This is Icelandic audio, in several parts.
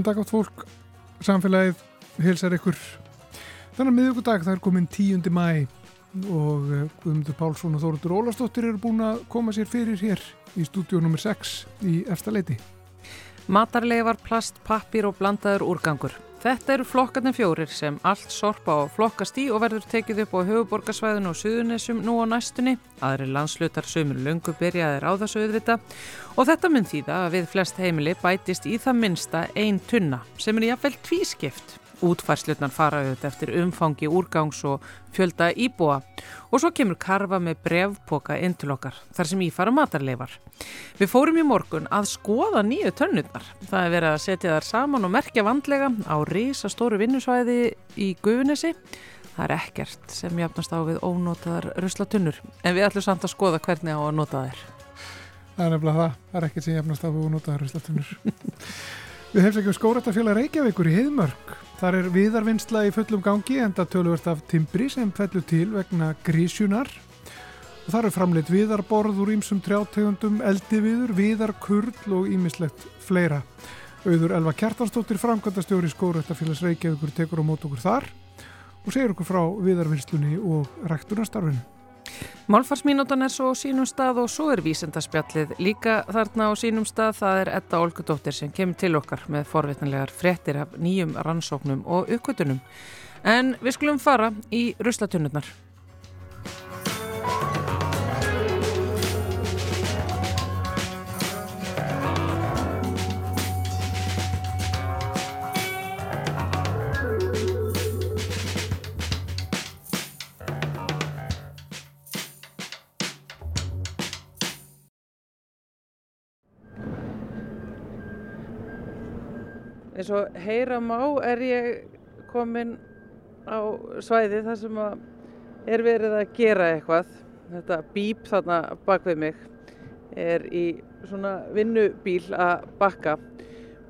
Góðan dag átt fólk, samfélagið hilsar ykkur. Þannig að miðugudag það er komin 10. mæ og eh, Guðmundur Pálsson og Þóruður Ólastóttir eru búin að koma sér fyrir hér í stúdíu nr. 6 í efstaleiti. Matarleifar, plast, pappir og blandaður úrgangur. Þetta eru flokkarnir fjórir sem allt sorpa og flokkast í og verður tekið upp á höfuborgarsvæðinu og suðunessum nú á næstunni. Aðri landslutar sömur lungu byrjaðir á þessu auðvita og þetta því það að við flest heimili bætist í það minsta ein tunna sem er jáfnvel tvískipt. Útfærslutnar fara auðvitað eftir umfangi úrgangs og fjölda íbúa og svo kemur karfa með brevpoka inn til okkar þar sem ífara matarleifar. Við fórum í morgun að skoða nýju tönnurnar. Það er verið að setja þar saman og merkja vandlega á risastóru vinnusvæði í Guðunesi. Það er ekkert sem jafnast á við ónótaðar ruslatunnur en við ætlum samt að skoða hvernig á að nota þær. Það er nefnilega það, það er ekkert sem jafnast á við ónótaðar ruslatunnur. við hefðum Þar er viðarvinnsla í fullum gangi enda tölvört af timbri sem fellur til vegna grísjunar og þar er framleitt viðarborð úr ímsum trjátegundum, eldiviður, viðarkurl og ímislegt fleira. Auður Elva Kjartansdóttir, framkvæmdastjóri Skóraðtafélags Reykjavíkur, tekur á mót okkur þar og segir okkur frá viðarvinnslunni og ræktunastarfinu. Málfarsmínútan er svo á sínum stað og svo er vísendarspjallið líka þarna á sínum stað. Það er Edda Olgudóttir sem kemur til okkar með forvitnilegar fréttir af nýjum rannsóknum og uppkvötunum. En við skulum fara í ruslatunnurnar. Eins og heyra má er ég komin á svæði þar sem er verið að gera eitthvað. Þetta bíp þarna bak við mig er í svona vinnubíl að bakka.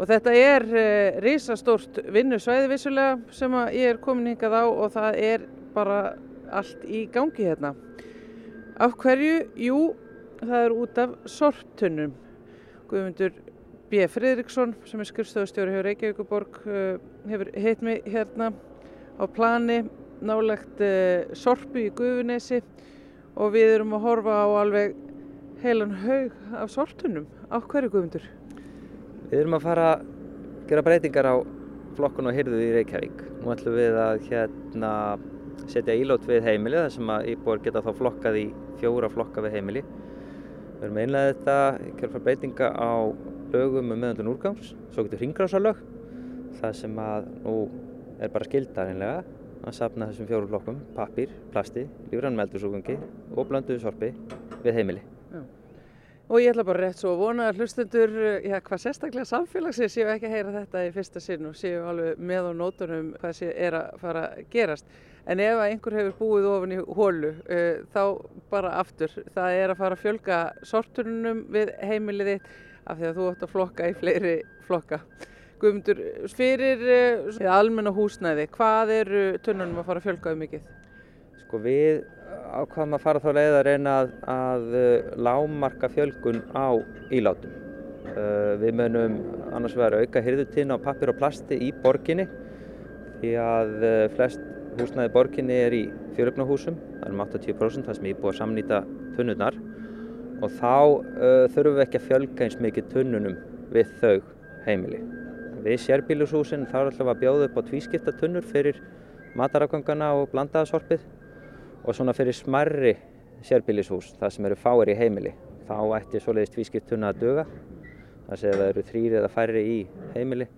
Og þetta er eh, risastórt vinnusvæði vissulega sem ég er komin hingað á og það er bara allt í gangi hérna. Af hverju? Jú, það er út af sorptunnum. Guðmundur B. Fridriksson sem er skrifstofustjóri hjá Reykjavíkuborg hefur hitt mig hérna á plani nálegt sorpu í Guðunesi og við erum að horfa á alveg heilan haug af sortunum. Á hverju Guðmundur? Við erum að fara að gera breytingar á flokkun og hyrðu í Reykjavík. Nú ætlum við að hérna setja ílót við heimili þar sem að íbúar geta þá flokkað í fjóra flokka við heimili. Við erum einlega þetta, kjörfar breytinga á lögum um meðandun úrgangs, svo getur hringrásarlög, það sem að nú er bara skildar einlega að safna þessum fjórum flokkum, pappir, plasti, lífrann meldursúgangi og blönduðu sorpi við heimili. Já. Og ég ætla bara rétt svo að vona að hlustendur, já hvað sérstaklega samfélagsins séu ekki að heyra þetta í fyrsta sinn og séu alveg með á nótunum hvað sé er að fara að gerast. En ef einhver hefur búið ofin í hólu uh, þá bara aftur, það er að fara að fjölga sortunum við heimilið þitt af því að þú ætti að flokka í fleiri flokka. Guðmundur, fyrir uh, almenna húsnæði, hvað er tunnunum að fara að fjölga um mikið? Sko við ákvaðum að fara þá leið að reyna að, að lámarka fjölgun á ílátum. Uh, við munum annars vegar auka hyrðutíðin á pappir og plasti í borginni því að flest húsnæði borginni er í fjölöfnahúsum, það er um 80% það sem er búið að samnýta tunnurnar og þá uh, þurfum við ekki að fjölga eins mikið tunnunum við þau heimili. Við sérbílushúsin þá er alltaf að bjóða upp á tvískipta tunnur fyrir matarafgangana og blandaðasorpið og svona fyrir smarri sérbílishús, það sem eru fáir í heimili. Þá ætti svoleiðist tvískipt tunna að duga, þar sem það eru þrýri eða færri í heimili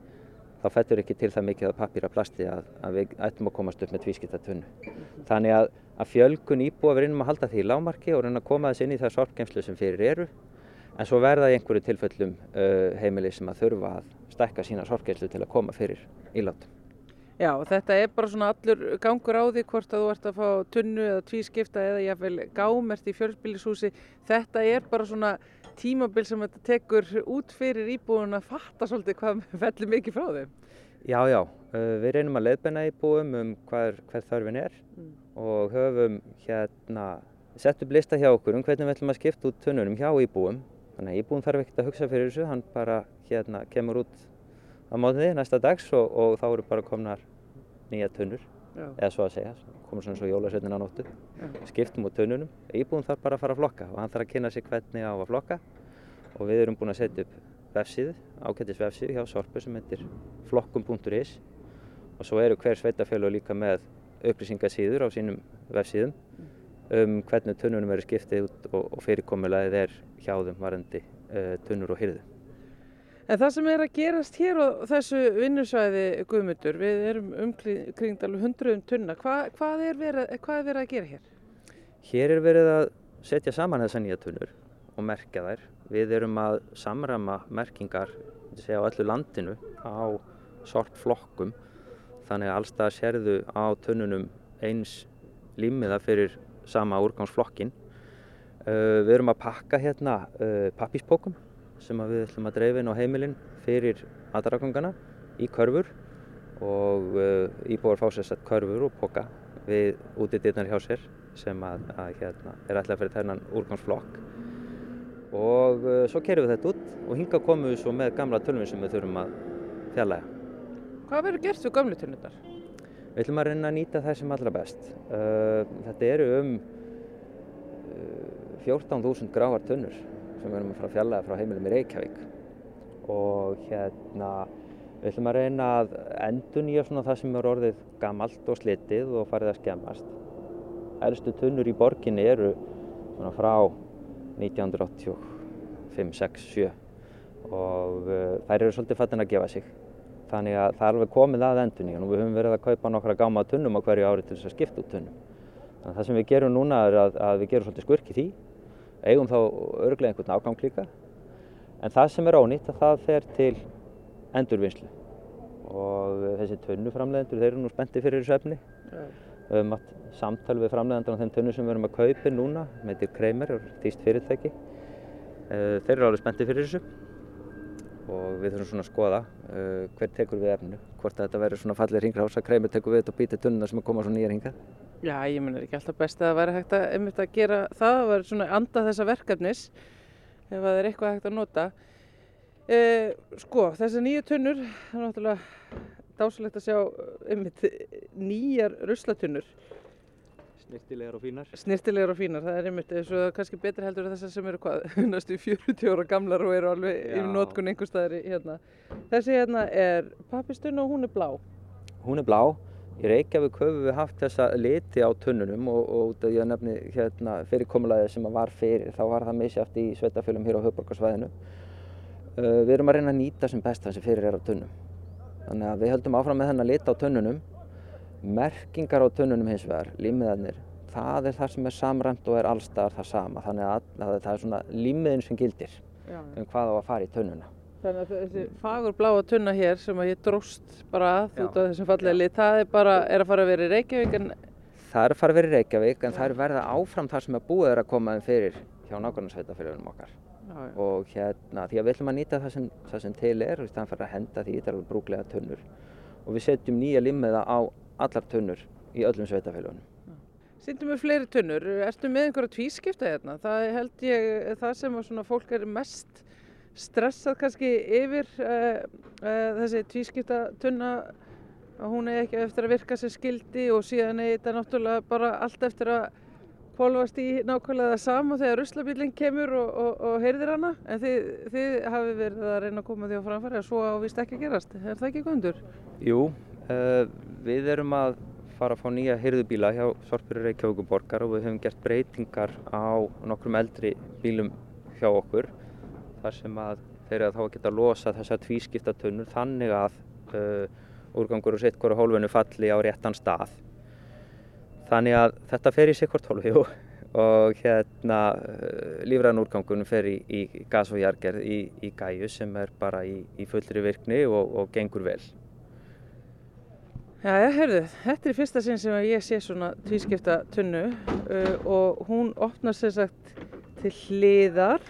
þá fættur ekki til það mikið af pappir að plasti að, að við ættum að komast upp með tvískipta tunnu. Þannig að, að fjölgun íbúa við reynum að halda því í lámarki og reyna að koma þess inn í það sorpgeimslu sem fyrir eru en svo verða í einhverju tilfellum uh, heimili sem að þurfa að stækka sína sorpgeimslu til að koma fyrir ílátum. Já, þetta er bara svona allur gangur á því hvort að þú ert að fá tunnu eða tvískipta eða jáfnvel gámert í fjölsbílishúsi. Þetta er bara svona tímabil sem þetta tekur út fyrir íbúin að fatta svolítið hvað fellur mikið frá þeim. Já, já, við reynum að leiðbenna íbúum um hver þörfin er mm. Og höfum hérna sett upp lista hjá okkur um hvernig við ætlum að skipta út tunnunum hjá íbúum. Þannig að íbúin þarf ekkert að hugsa fyrir þessu, hann bara hérna kemur út á mótniði næsta dags og, og þá eru bara komnar nýja tunnur, Já. eða svo að segja, komur svona svo jólasveitin á nóttu, skiptum úr tunnunum, íbúðum þarf bara að fara að flokka og hann þarf að kynna sig hvernig á að flokka. Og við erum búin að setja upp vefsíðu, ágættis vefsíðu hjá Sorpu sem heitir flokkum.is og svo eru hver sveitafélög líka með upplýsingasíður á sínum vefsíðum um hvernig tunnunum eru skiptið út og, og fyrirkomulagið er hjá þeim varandi uh, tunnur og hyrðu. En það sem er að gerast hér á þessu vinnusvæði Guðmundur, við erum umkringd alveg hundruðum tunna, Hva, hvað, er verið, hvað er verið að gera hér? Hér er verið að setja saman þessar nýja tunnur og merkja þær. Við erum að samrama merkingar myndi segja, á öllu landinu á sortflokkum þannig að allstað sérðu á tunnunum eins límiða fyrir sama úrgangsflokkin. Uh, við erum að pakka hérna uh, pappíspókum sem við ætlum að dreifa inn á heimilin fyrir aðrakungana í körfur og uh, íbúar fá sér sett körfur og póka við útidýrnar hjá sér sem að, að hérna, er ætla fyrir þennan úrgangsflokk og uh, svo kerum við þetta út og hinga komum við svo með gamla tölvin sem við þurfum að fjarlæga. Hvað verður gert við gamlu tunnurnar? Við ætlum að reyna að nýta það sem allra best. Uh, þetta eru um uh, 14.000 gráar tunnur sem við erum að fara að fjarlæga frá heimilum í Reykjavík og hérna við ætlum að reyna að endurnýja svona það sem er orðið gamalt og slitið og farið að skemmast. Elstu tunnur í borginni eru frá 1985, 6, 7 og uh, þær eru svolítið fattin að gefa sig. Þannig að það er alveg komið að endurnýjan og við höfum verið að kaupa nokkra gáma tunnum á hverju ári til þess að skipta út tunnum. Þannig að það sem við gerum núna er að, að við gerum svolítið skurk í því, eigum þá örglega einhvern ágang líka, en það sem er ónýtt að það fer til endurvinnslu og þessi tunnuframlegendur þeir eru nú spenntið fyrir þessu efni. Við höfum átt samtal við framlegendur á þeim tunnum sem við erum að kaupa núna, með þetta Kramer, þýst fyrirtæki. Eh, Þeir eru alveg spenntið fyrir þessu og við þurfum svona að skoða uh, hver tekur við efninu, hvort að þetta verður svona fallið ringrás að Kramer tekur við þetta og býtir tunnuna sem að koma svo nýjar hingað. Já, ég menn er ekki alltaf best að það væri hægt að, einmitt að gera það, það væri svona anda þessa verkefnis ef það er eitthvað hægt að nota. Eh, sko, þessi nýju tunnur, það er náttúrulega dásalegt að sjá einmitt nýjar ruslatunnur, Snirtilegar og fínar. snirtilegar og fínar, það er einmitt eins og kannski betri heldur þessar sem eru hvað, næstu 40 ára gamlar og eru alveg yfir notkun einhver staðar í hérna. Þessi hérna er pappistunn og hún er blá. Hún er blá. Í Reykjavík höfum við haft þessa liti á tunnunum og, og út af ég nefni hérna, fyrirkomulagið sem að var fyrir, þá var það misjátt í sveitafölum hér á höfborgarsvæðinu. Uh, við erum að reyna að nýta sem best það sem fyrir er á tunnum. Þannig að við höldum áfram með þennan lit á tunnunum. Merkingar á tunnunum hins vegar, límiðarnir, það er það sem er samræmt og er allstaðar það sama. Þannig að, að það er svona límiðin sem gildir Já. um hvað á að fara í tunnuna. Þannig að þessi fagur bláa tunna hér sem að ég dróst bara að Já. út af þessum fallega lit, það er bara, er að fara að vera í Reykjavík en Það er að fara að vera í Reykjavík en það er verða áfram þar sem er búið er að koma þeim fyrir hjá nákvæmnarsveitafélagum okkar. já, já. Og hérna, því að við ætlum að nýta það sem, það sem til er og fyrir að henda því alveg brúklega tunnur. Og við setjum nýja limmiða á allar tunnur í öllum sveitafélagunum. Sýndum við fleiri tunnur, ertu með einhverja tvískipta hérna? Það held ég það sem svona fólk er mest stressað kannski yfir uh, uh, þessi tvískipta tunna að hún er ekki eftir að virka sem skildi og síðan er þetta náttúrulega bara allt eftir að kvolfast í nákvæmlega það sama þegar ruslabílinn kemur og, og, og heyrðir hana en þið, þið hafi verið að reyna að koma því á framfæri að svo ávist ekki gerast, er það ekki gondur? Jú, uh, við erum að fara að fá nýja hyrðubíla hjá Sorpurur Reykjavíkuborgar og við höfum gert breytingar á nokkrum eldri bílum hjá okkur þar sem að þeir að þá geta losa þessar tvískipta tunnur þannig að uh, úrgangur og sitt hverju hólfinu falli á réttan stað. Þannig að þetta fer í sikkvort hólfi og hérna uh, lífræðan úrgangunum fer í, í gas og jargerð í, í gæju sem er bara í, í fullri virkni og, og gengur vel. Já, já, heyrðu, þetta er fyrsta sinn sem að ég sé svona tvískipta tunnu uh, og hún opnar sér sagt til hliðar,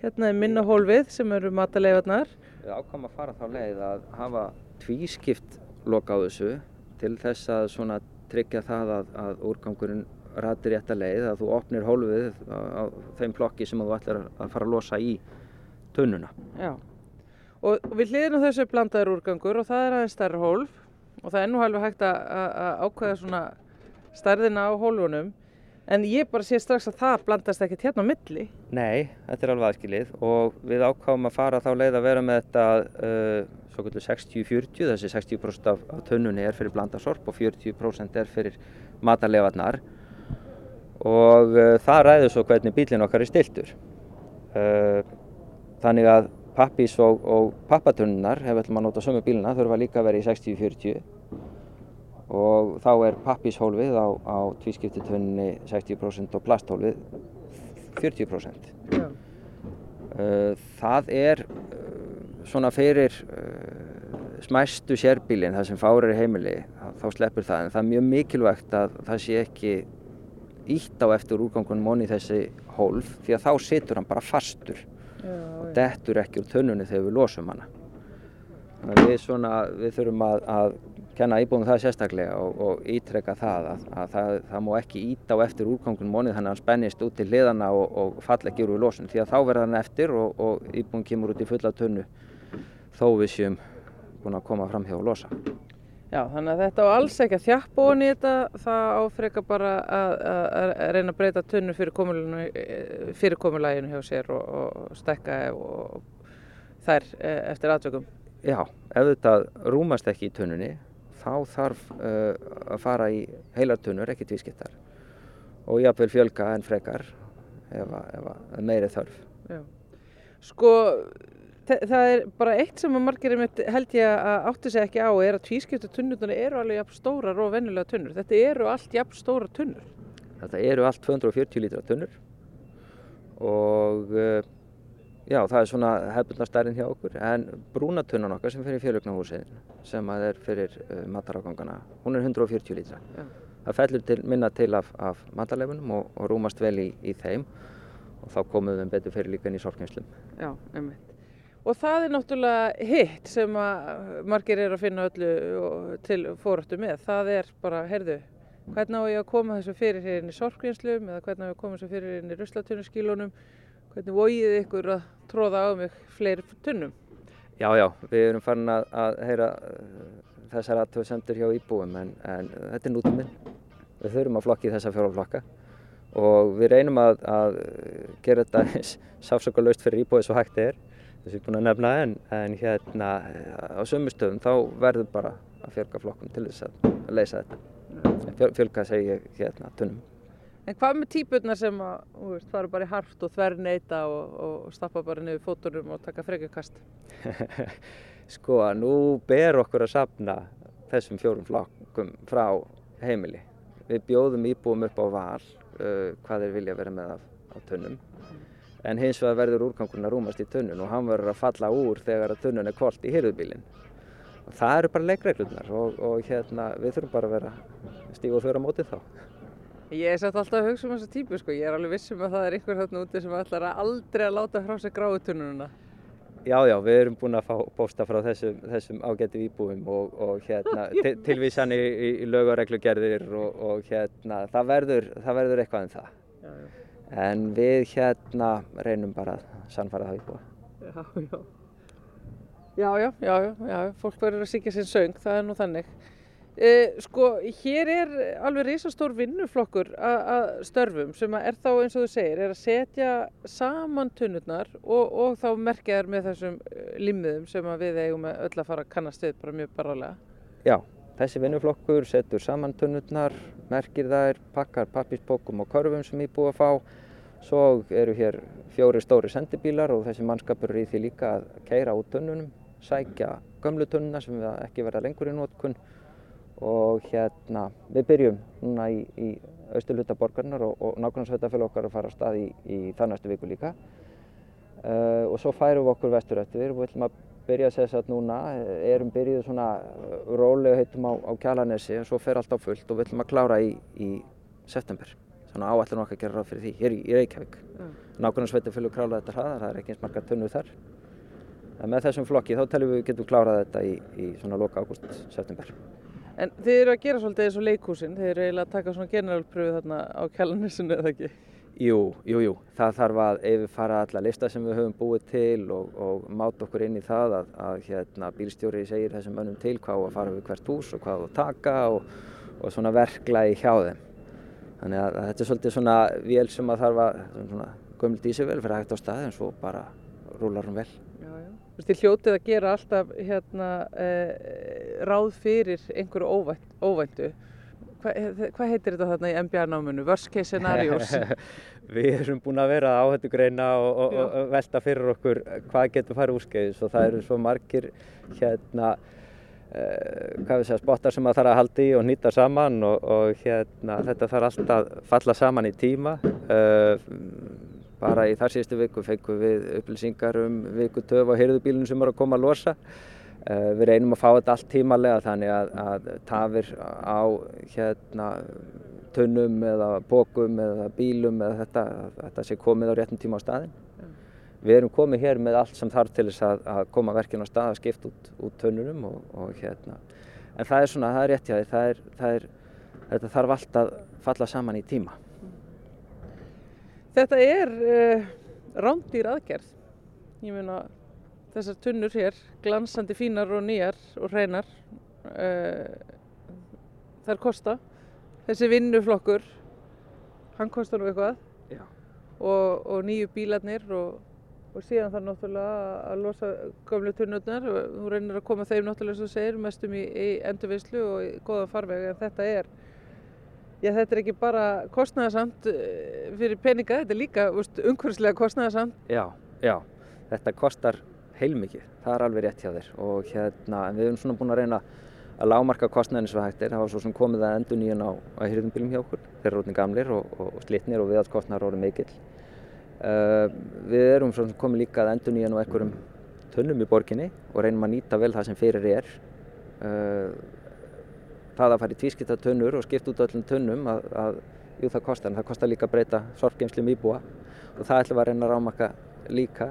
hérna er minna hólfið sem eru mataleifarnar. Við ákvæmum að fara þá leið að hafa tvískipt loka á þessu til þess að svona tryggja það að, að úrgangurinn ratir rétta leið, að þú opnir hólfið á, þeim plokki sem þú ætlar að fara að losa í tunnuna. Já, Og við hliðinu þessu er blandaður úrgangur og það er aðeins stærri hólf og það er nú alveg hægt að, ákveða svona stærðina á hólfunum. En ég bara sé strax að það blandast ekkert hérna á milli. Nei, þetta er alveg aðskilið og við ákváðum að fara þá leið að vera með þetta uh, svo kvöldu 60-40, þessi 60% af, af tunnunni er fyrir blandasorp og 40% er fyrir matarlefarnar og uh, það ræður svo hvernig bílinn okkar er stiltur. Uh, þannig að pappís og, og pappatunnunar, ef við ætlum að nota sömu bílina, þurfa líka að vera í 60-40 og þá er pappíshólfið á, á tvískiptitunni 60% og plasthólfið 40%. Já. Uh, það er uh, svona fyrir uh, smæstu sérbílinn, það sem fárir heimili, þá- sleppur það. En það er mjög mikilvægt að það sé ekki ítt á eftir úrgangunum onni þessi hólf því að þá situr hann bara fastur og dettur ekki úr tunnunni þegar við losum hana. Við, svona, við þurfum að, að kenna íbúðum það sérstaklega og, og ítreka það að, að það, það má ekki íta á eftir úrgangunum onnið þannig að hann spennist út til hliðana og, og fall ekki úr við losun því að þá verður hann eftir og, og íbúðum kemur út í fulla tunnu þó við séum búin að koma fram hjá og losa. Já, þannig að þetta á alls ekki að þjappa ofan í þetta, það áfreka bara að, að, að reyna að breyta tunnu fyrir, fyrir komulaginu hjá sér og, og stekka og þær eh, eftir aðtökum. Já, ef þetta rúmast ekki í tunnunni þá þarf uh, að fara í heilar tunnur, ekki tvískiptar og jafnvel fjölga en frekar ef, að- ef að meiri þörf. Já. Sko, það er bara eitt sem að margir held ég að átti sig ekki á er að tvískiptu tunnurnar eru alveg jafn stórar og venjulega tunnur. Þetta eru allt jafn stóra tunnur. Þetta eru allt 240 lítra tunnur og uh, já, það er svona hefðbundna stærðin hjá okkur en brúnatunnan okkar sem fyrir fjölugnahúsið sem að er fyrir uh, matarágangana, hún er 140 lítra. Já. Það fellur til, minna til af, af matarleifunum og, og rúmast vel í, í þeim og þá komum við þeim betur fyrir líka inn í sorgkynslum. Já, einmitt. Og það er náttúrulega hitt sem að margir eru að finna öllu til fóröttu með. Það er bara, heyrðu, hvernig á ég að koma þessu fyrir hér inn í sorgvinslum eða hvernig á ég að koma þessu fyrir inn í ruslatunnuskílunum, hvernig vógið ykkur að tróða á mig fleiri tunnum. Já, já, við erum farin að, að heyra uh, þessar aðtöðsendur hjá íbúum en, en þetta er nútíminn. Við þurfum að flokki þessa fjóra flokka og við reynum að, að gera þetta eins sáfsökulegst fyrir íbúið svo hægt er, að ég er búin að nefna en, en hérna á sömu stöðum þá verður bara að fjölga flokkum til þess að, að leysa þetta. Fjöl, fjölga segi ég hérna tunnum. En hvað með típurnar sem að, þú veist, fara bara í hart og þver neita og, og stappa bara niður fótunum og taka frekjukast? Sko að nú ber okkur að sapna þessum fjórum flokkum frá heimili. Við bjóðum íbúum upp á val uh, hvað þeir vilja vera með af, af tunnum. En hins vegar verður úrgangurinn að rúmast í tunnun og hann verður að falla úr þegar að tunnun er kvort í hyrðubílinn. Það eru bara leikreglurnar og, og hérna við þurfum bara að vera stíg og þurra mótið þá. Ég er satt alltaf að hugsa um þessa típu sko, ég er alveg vissum að það er einhver þarna úti sem ætlar að aldrei að láta frá sig gráu tunnuna. Já, já, við erum búin að fá bósta frá þessum, þessum ágættu íbúum og, og hérna, til, tilvísan í, í, í lög og og, og hérna, það verður, það verður eitthvað en það. Já, já. En við hérna reynum bara að sannfæra það íbúa. Já, já. Já, já, já, já, fólk verður að syngja sinn söng, það er nú þannig. E, sko, hér er alveg risastór vinnuflokkur að störfum sem að er þá eins og þú segir, er að setja saman tunnurnar og, og þá merkja þær með þessum eh, limmiðum sem að við eigum öll að fara að kannast við bara mjög barálega. Já, þessi vinnuflokkur setur saman tunnurnar, merkir þær, pakkar pappispókum og körfum sem íbúa fá. Svo eru hér fjóri stóri sendibílar og þessi mannskapur er í því líka að keira út tunnunum, sækja gömlu tunnuna sem við ekki verða lengur í nótkunn og hérna við byrjum núna í, í austurluta borgarnar og, og nákvæmsveitafélag okkar að fara að stað í, í það næstu viku líka. Uh, og svo færum við okkur vestur eftir. Og við ætlum að byrja að segja þess að núna eh, erum byrjuð svona eh, rólega heitum á, á Kjalanesi og svo fer allt á fullt og við ætlum að klára í, í september svona áætlun okkar að gera ráð fyrir því hér í, í Reykjavík Já. nákvæmsveitafélag klára þetta hraðar, það er ekki eins margar tunnur þar en með þessum flokki þá teljum við getum klárað þetta í, í svona loka ágúst, september En þið eru að gera svolítið eins og leikhúsin, þið eru eiginlega að taka svona generalpröfu þarna á kjalanisinu eða ekki? Jú, jú, jú. Það þarf að yfirfara alla lista sem við höfum búið til og, og máta okkur inn í það að, að hérna, bílstjóri segir þessum mönnum til hvað á að fara við hvert hús og hvað á að taka og, og svona verklagi hjá þeim. Þannig að, þetta er svolítið svona vél sem að þarf að, svona gömul dísivel fyrir að hægt á staði en svo bara rúlar hún vel. Já, já. Þú veist, þið hljótið að gera alltaf hérna, eh, ráð fyrir einhverju óvænt, óvæntu. Hvað hva heitir þetta þarna í MBA-náminu? Worst case scenarios? Við erum búin að vera á þetta greina og, og, og velta fyrir okkur hvað getur farið úrskeiðis og það eru svo margir hérna, hvað segja, spottar sem það þarf að halda í og nýta saman og, og hérna, þetta þarf alltaf að falla saman í tíma. Uh, bara í þar síðustu viku fengum við upplýsingar um viku töf á heyrðubílunum sem eru að koma að losa. Uh, við reynum að fá þetta allt tímalega þannig að, að tafir á hérna, tunnum eða bókum eða bílum eða þetta, þetta sé komið á réttum tíma á staðin. Við erum komið hér með allt sem þarf til þess að, að koma verkinn á stað að skipta út, út tunnunum og, og hérna. En það er svona, það er rétt því, það er, það er, þetta þarf allt að falla saman í tíma. Þetta er uh, rándýr aðgerð. Ég meina, þessar tunnur hér, glansandi fínar og nýjar og hreinar, uh, þær kosta. Þessi vinnuflokkur, hann kostar nú eitthvað og, og nýju bílarnir og, og síðan þarf náttúrulega að losa gömlu tunnurnar og þú reynir að koma þeim náttúrulega sem þú segir mestum í, í endurvislu og í góðan farveg. En þetta er Já, þetta er ekki bara kostnæðarsamt fyrir peninga, þetta er líka umhverfislega kostnæðarsamt. Já, já, þetta kostar heilmikið, það er alveg rétt hjá þér. Og hérna, en við erum svona búin að reyna að lágmarka kostnæðin sem hægt er, það var svo sem komið að endur nýjan á, á hýrðumbílum hjá okkur, þeir eru rótni gamlir og, og, og slitnir og viðhalskostnæðar voru mikill. Uh, við erum svo sem komið líka að endur nýjan á einhverjum tunnum í borginni og reynum að nýta vel það sem fyrir er. Uh, það að fara í tvískipta tunnur og skipta út öllum tunnum að, að jú, það kostar, en það kostar líka að breyta sorpgeimslum íbúa og það ætlum við að reyna að rámaka líka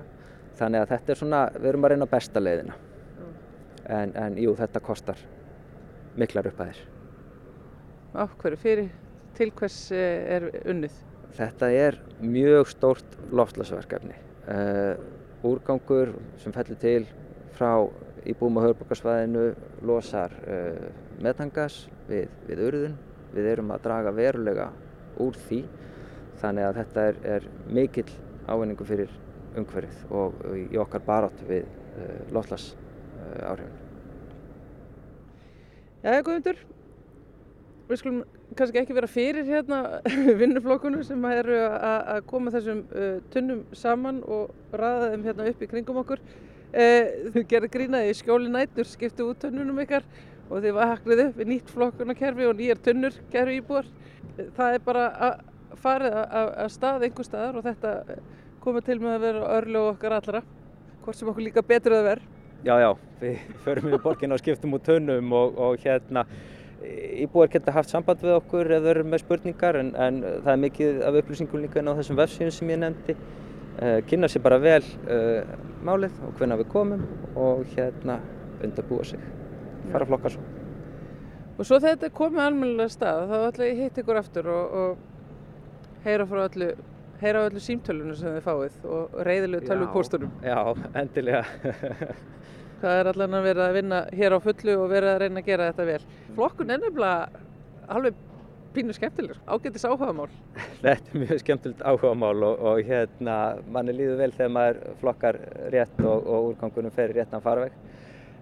þannig að þetta er svona, við erum að reyna besta leiðina en, en jú, þetta kostar miklar upphæðir Af hverju fyrir til hvers eh, er unnið? Þetta er mjög stórt loftlagsverkefni uh, úrgangur sem fellur til frá íbúum á höfðborgarsvæðinu losar uh, metangas við, við urðun. Við erum að draga verulega úr því þannig að þetta er, er mikill ávinningu fyrir umhverfið og í okkar barátt við uh, loslas uh, áhrifin. Jæja, Guðmundur, við skulum kannski ekki vera fyrir hérna vinnuflokkunum sem eru að koma þessum uh, tunnum saman og ræða þeim hérna upp í kringum okkur. Uh, þau gerði grínaði í skjóli nætur, skiptu út tunnunum ykkar og þið vaknaði upp við nýtt flokkunarkerfi og nýjar tunnur kerfi íbúar. Það er bara að farið að stað einhver staðar og þetta komið til með að vera örlu okkar allra, hvort sem okkur líka betur að vera. Já, já, við förum við borgin og skiptum út tunnum og, og hérna íbúar geta haft samband við okkur ef þau eru með spurningar en, en það er mikið af upplýsingum líka inn á þessum vefsíðum sem ég nefndi. Uh, kynna sér bara vel uh, málið og hvenna við komum og hérna undirbúa sig fara að flokka svo. Og svo þegar þetta komið almennilega stað þá ætla ég hitt ykkur aftur og, og heyra frá öllu, heyra á öllu símtölunum sem þið fáið og reyðilegu tölvupóstunum. Já, endilega. Það er allan að vera að vinna hér á fullu og vera að reyna að gera þetta vel. Flokkun er nefnilega alveg pínu skemmtilegur, ágættis áhugamál. Þetta er mjög skemmtilegt áhugamál og, og hérna manni líður vel þegar maður flokkar rétt og, og úrgangunum fer réttan farveg.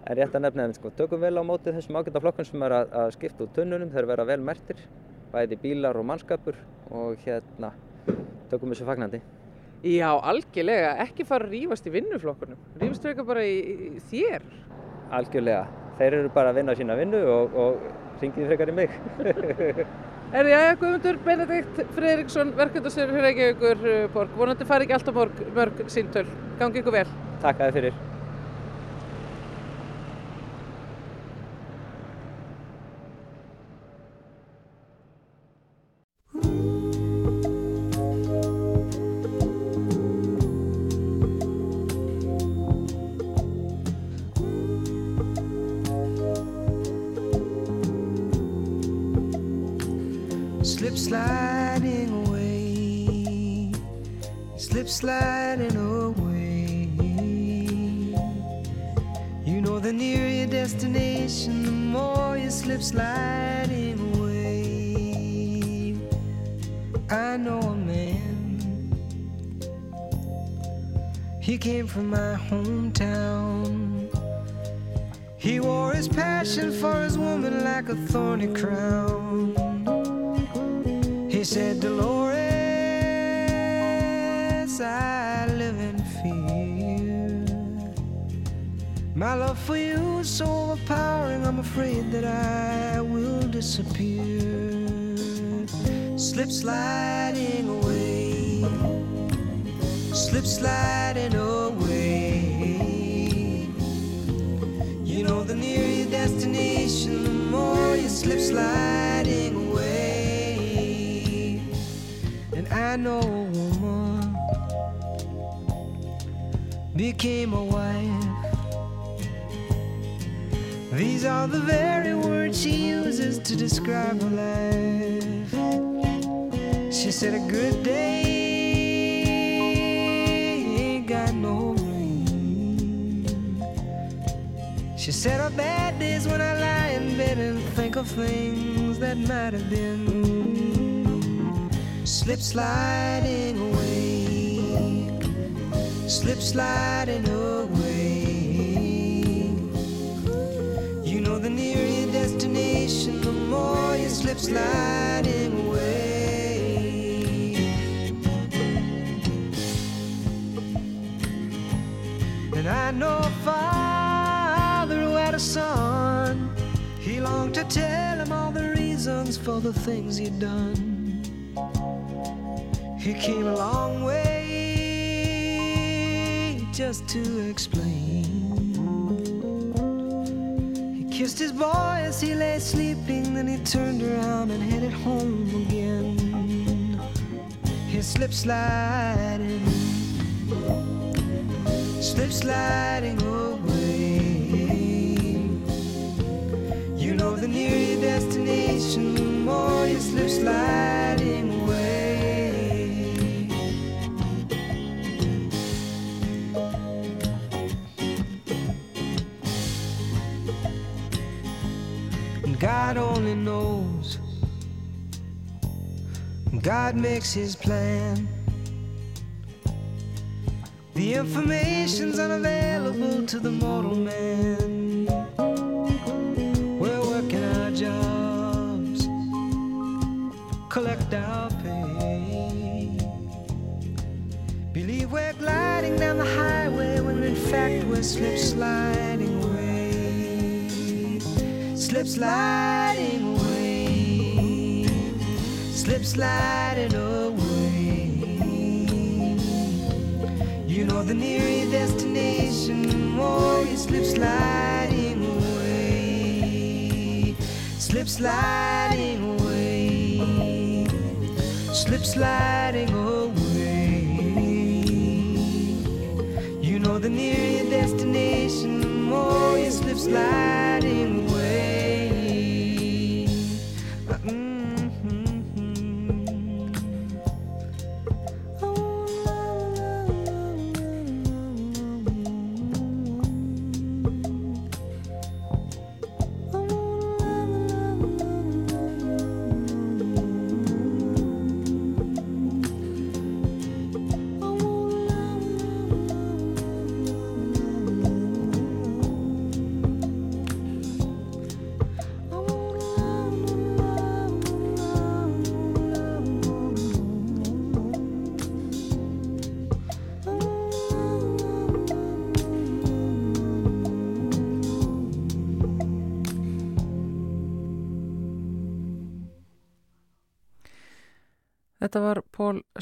En rétt að nefna þeim, sko, tökum vel á mótið þessum ágæta flokkun sem er að, að skipta út tunnunum, þeir vera vel mertir, bæði bílar og mannskapur og hérna tökum þessu fagnandi. Já, algjörlega, ekki fara að rýfast í vinnuflokkunum, rýfast þau ekki bara í, í þér? Algjörlega, þeir eru bara að vinna sína vinnu og, og ringið frekar í mig. Er því að Guðmundur Benedikt Fredriksson, verkefndastur fyrir Reykjavíkur borg, vonandi fari ekki alltaf mörg, mörg síntöl, gangi ykkur vel. Takk að þið fyrir. Slip sliding away slip sliding away. You know, the nearer your destination, the more you slip sliding away. I know a man, he came from my hometown. He wore his passion for his woman like a thorny crown. Said, Dolores, I live in fear. My love for you is so overpowering, I'm afraid that I will disappear. Slip sliding away, slip sliding away. You know, the nearer your destination, the more you slip sliding I know a woman became a wife. These are the very words she uses to describe her life. She said, A good day ain't got no rain. She said, Our bad days when I lie in bed and think of things that might have been. Slip sliding away, slip sliding away. You know, the nearer your destination, the more you slip sliding away. And I know a father who had a son. He longed to tell him all the reasons for the things he'd done. He came a long way just to explain. He kissed his boy as he lay sleeping, then he turned around and headed home again. His slipped sliding slip sliding away. You know, the nearer your destination, the more you slip sliding only knows. God makes his plan. The information's unavailable to the mortal man. We're working our jobs, collect our pay. Believe we're gliding down the highway when in fact we're slip sliding. Slip sliding away. Slip sliding away. You know, the nearer destination, oh, more you slip sliding away. Slip sliding away. Slip sliding away. You know, the nearer destination, oh, more you slip sliding away.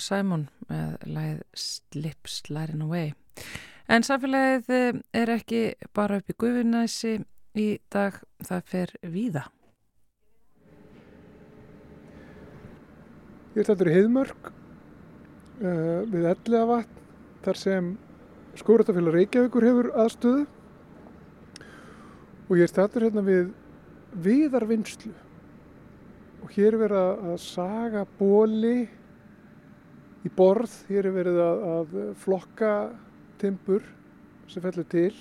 Simon með læð Slip Sliding Away. En samfélagið eh, er ekki bara upp í gufinæsi í dag, það fer víða. Ég er þetta í Heiðmörk uh, við Elliðavatn þar sem skóratafélag Reykjavíkur hefur aðstöðu og ég er stættur hérna við viðarvinnslu og hér er verið að- að saga bóli í borð, hér er verið að, að flokka timbur sem fellur til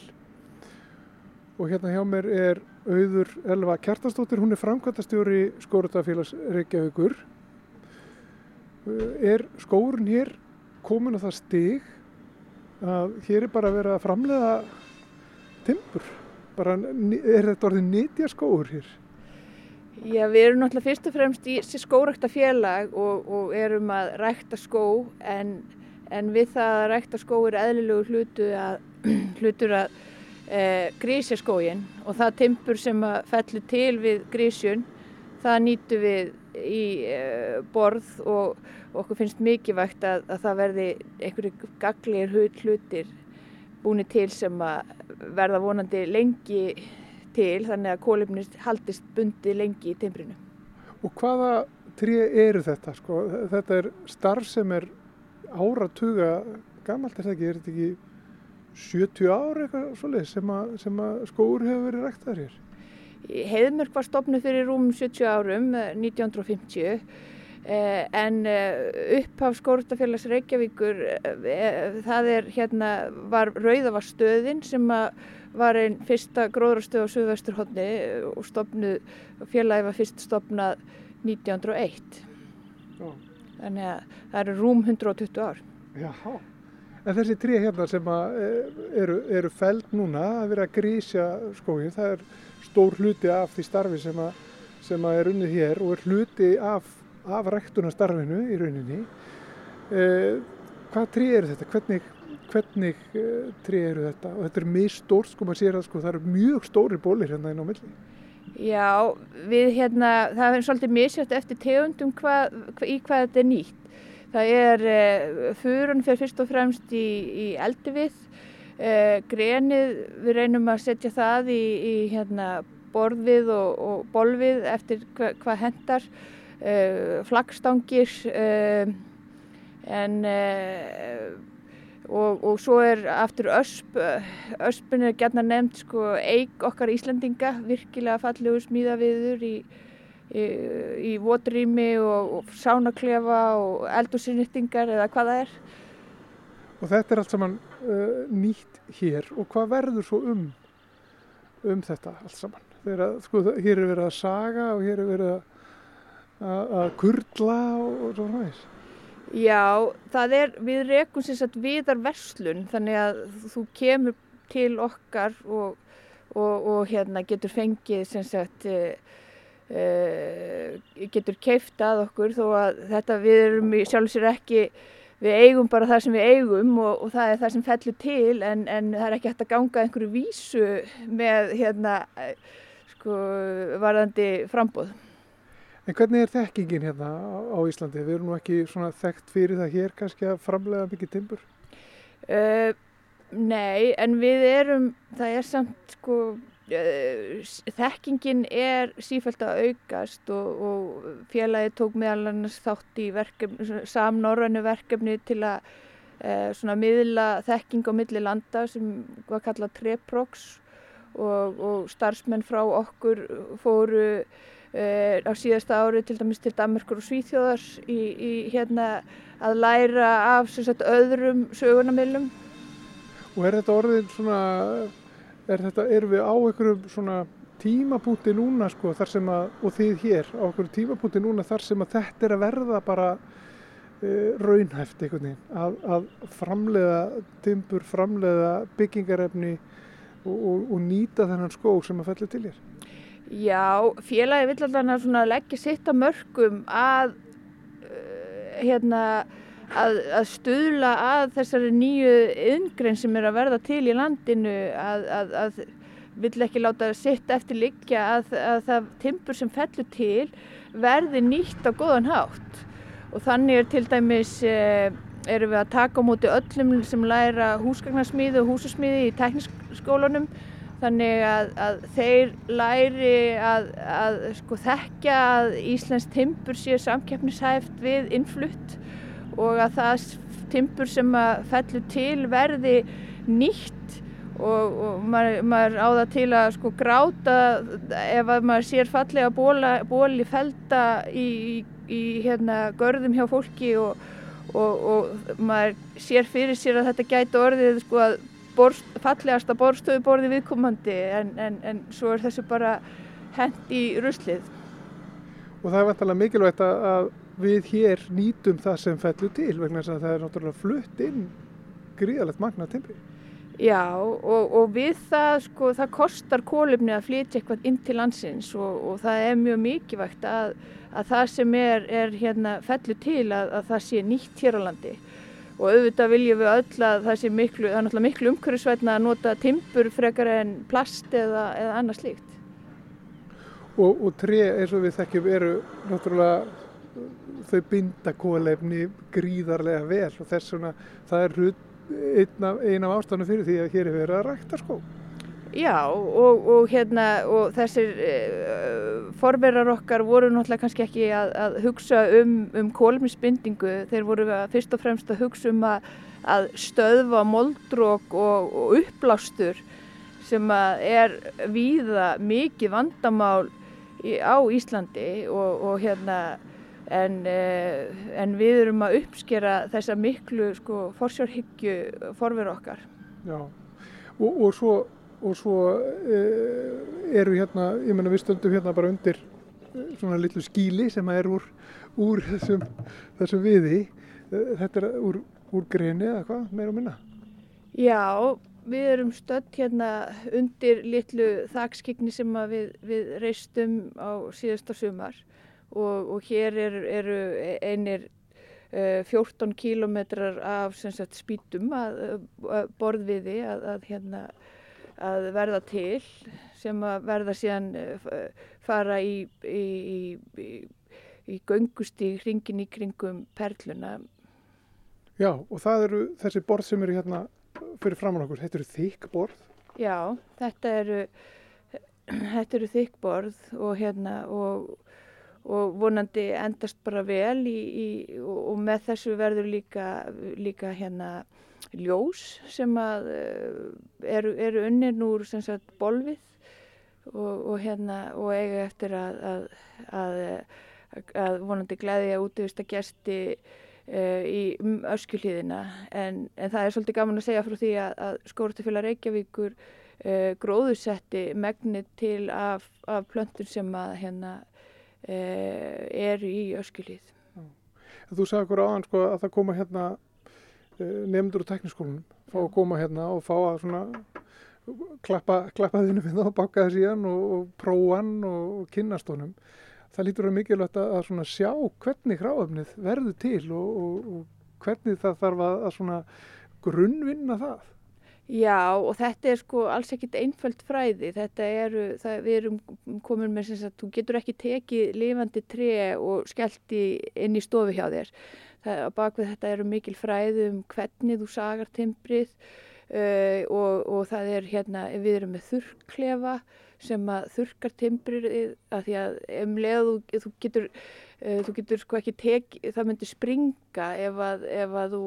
og hérna hjá mér er auður Elva Kjartansdóttir, hún er framkvæmtastjóri Skóratafélags Reykjavíkur. Uh, Er skórun hér komin á það stig að hér er bara verið að framlega timbur? Bara, er þetta orðið nýtja skóur hér? Já, við erum náttúrulega fyrst og fremst í skórækta félag og, og erum að rækta skó en, en við það að rækta skó er eðlilegu hlutu að, hlutur að e, grísja skógin og það timpur sem að fellur til við grísjun það nýtu við í e, borð og, og okkur finnst mikilvægt að, að það verði einhverju gaglegir hlutir búinir til sem að verða vonandi lengi til þannig að kólefnist haldist bundi lengi í timbrinu. Og hvaða tré eru þetta? Sko? Þetta er starf sem er áratuga gamalt er það ekki? Er þetta ekki 70 ár eitthvað svoleið sem, að, sem að skóur hefur verið ræktaður hér? Heiðmörk var stopnuð fyrir rúm 70 árum, eh, 1950, eh, en upphaf skórstafélags Reykjavíkur, eh, það er hérna, var Rauðavarstöðin sem að var einn fyrsta gróðrastöð á Suðvesturhóttni og stopnuð, félagi var fyrst stopnað 1901. Já. Þannig að það eru rúm 120 ár. Jáhá. En þessi tré hérna sem eh, eru, eru feld núna að vera að grísja skógin, það er stór hluti af því starfi sem að, sem að er unnið hér og er hluti af, af ræktunarstarfinu í rauninni. Eh, hvað tré eru þetta? Hvernig, hvernig eh, tré eru þetta? Og þetta er mjög stórt, sko, maður sér að sko, það eru mjög stóri bólir hérna inn á milli. Já, við hérna, það er svolítið misjöft eftir tegundum hva, hva, í hvað þetta er nýtt. Það er, uh, furun fyrir fyrst og fremst í, í eldivið, uh, grenið, við reynum að setja það í, í hérna, borðið og, og bolvið eftir hva, hvað hendar, uh, flaggstangir, en og, og svo er aftur ösp, öspin er gætna nefnd sko eig okkar Íslandinga, virkilega fallegu smíðaviður í, í, í votrými og, og sánaklefa og eldursinnýttingar eða hvað það er. Og þetta er allt saman uh, nýtt hér og hvað verður svo um, um þetta allt saman? Þegar, sko, hér er verið að saga og hér er verið að, að, að kurla og, og svo fræðis. Já, það er, við rekum sagt viðar verslun þannig að þú kemur til okkar og, og, og hérna getur fengið sem sagt uh, uh, getur keift að okkur þó að þetta við erum sjálf sér ekki við eigum bara það sem við eigum og, og það er það sem fellur til en, en það er ekki hægt að ganga einhverju vísu með hérna sko varðandi frambóð. En hvernig er þekkingin hérna á, Íslandi? Við erum nú ekki svona þekkt fyrir það hér kannski að framlega mikið timbur? Uh, nei, en við erum, það er samt sko, uh, þekkingin er sífælt að aukast og, og félagi tók meðal annars þátt í samnorrannu verkefni til að uh, svona miðla þekking á milli landa sem var kallað Treprox og, og starfsmenn frá okkur fóru á síðasta ári til dæmis til Danmarkur og Svíþjóðar í, í hérna að læra af sagt, öðrum sögunamilum. Og er þetta orðin svona, er þetta, erum við á einhverjum svona tímabúti núna sko þar sem að, og þið hér á einhverjum tímabúti núna þar sem að þetta er að verða bara uh, raunhæft einhvern veginn, að, að framleiða timbur, framleiða byggingarefni og, og, og nýta þennan skó sem að fellir til hér. Já, félagi vill alltaf leggja sitt að mörgum að, uh, hérna, að, að stuðla að þessari nýju yngrein sem er að verða til í landinu að, að, vill ekki láta sitt eftir liggja að, að það timpur sem fellur til verði nýtt á góðan hátt. Og þannig er til dæmis eh, erum við að taka á móti öllum sem læra húsgagnarsmíði og húsasmíði í tekniskskólanum þannig að, að þeir læri að, að sko, þekkja að Íslands timpur séu samkeppnishæft við innflutt og að það timpur sem að fellur til verði nýtt og, og maður, maður á það til að sko gráta ef að maður sér fallega bóla, bóli felda í, í, hérna görðum hjá fólki og, og, og maður sér fyrir sér að þetta gæti orðið sko að borst, fallegasta borstöðuborði viðkomandi en, en, en svo er þessu bara hent í ruslið. Og það er vantalega mikilvægt að við hér nýtum það sem fellur til vegna þess að það er náttúrulega flutt inn gríðalegt magna timbri. Já og, og við það sko það kostar kólefni að flytja eitthvað inn til landsins og, og það er mjög mikilvægt að, að það sem er, er hérna fellur til að, að það sé nýtt hér á landi og auðvitað viljum við öll að það sé miklu, það er náttúrulega miklu umhverfisvætna að nota timbur frekar en plast eða, eða annað slíkt. Og, og tre eins og við þekkjum eru náttúrulega þau binda kólefni gríðarlega vel og þess vegna það er einn af, ástæðanum fyrir því að hér er verið að rækta skó. Já og, og hérna og þessir uh, forverar okkar voru náttúrulega kannski ekki að, að hugsa um, um kólefnisbindingu, þeir voru fyrst og fremst að hugsa um að, að stöðva moldrók og, og upplástur sem er víða mikið vandamál í, á Íslandi og, og hérna en, uh, en við erum að uppskera þessa miklu sko forsjárhyggju forveru okkar. Já og svo og svo uh, eru hérna, ég menna við stöndum hérna bara undir eh, svona litlu skíli sem er úr, úr þessum, þessum viði. Uh, þetta er úr, úr greni eða hvað, meira og minna? Já, við erum stödd hérna undir litlu þakskigni sem við, við reistum á síðasta sumar og, og hér eru, eru einir uh, 14 kílometrar af sagt, spítum að, að borðviði að, að hérna að verða til sem að verða síðan fara í, í, í, í göngustíg hringin í kringum perluna. Já og það eru þessi borð sem eru hérna fyrir framann okkur, þetta eru þykk borð? Já, þetta eru, þetta eru þykk borð og, hérna, og, og vonandi endast bara vel og, og með þessu verður líka, líka hérna ljós sem að eru, eru unnir úr sagt, bolvið og, og, hérna, og eiga eftir að, að, að, að vonandi útvist að gæsti uh, í öskjuhlíðina en, en það er svolítið gaman að segja frá því að skóratafélag Reykjavíkur uh, gróðusetti megnið til af, af plöntun sem að hérna uh, eru í öskjuhlíð. Þú sagði okkur áðan sko, að það koma hérna nefndur úr tekniskólanum fá að koma hérna og fá að svona klappa, klappa þínu við það og baka það síðan og, og prófan og, og kynast honum. Það lítur að mikilvægt að, að sjá hvernig hráöfnið verður til og, og hvernig það þarf að, að svona grunnvinna það. Já og þetta er sko alls ekkit einföld fræði, þetta eru, það, við erum komin með sem að þú getur ekki tekið lifandi tre og skellt inn í stofu hjá þér. Það, bakvið þetta eru mikil fræði um hvernig þú sagar timbrið uh, og, og það er hérna, við erum með þurrklefa sem að þurrkar timbrið að því að um leðu þú getur, uh, þú getur sko ekki tekið, það myndir springa ef að, ef að, þú,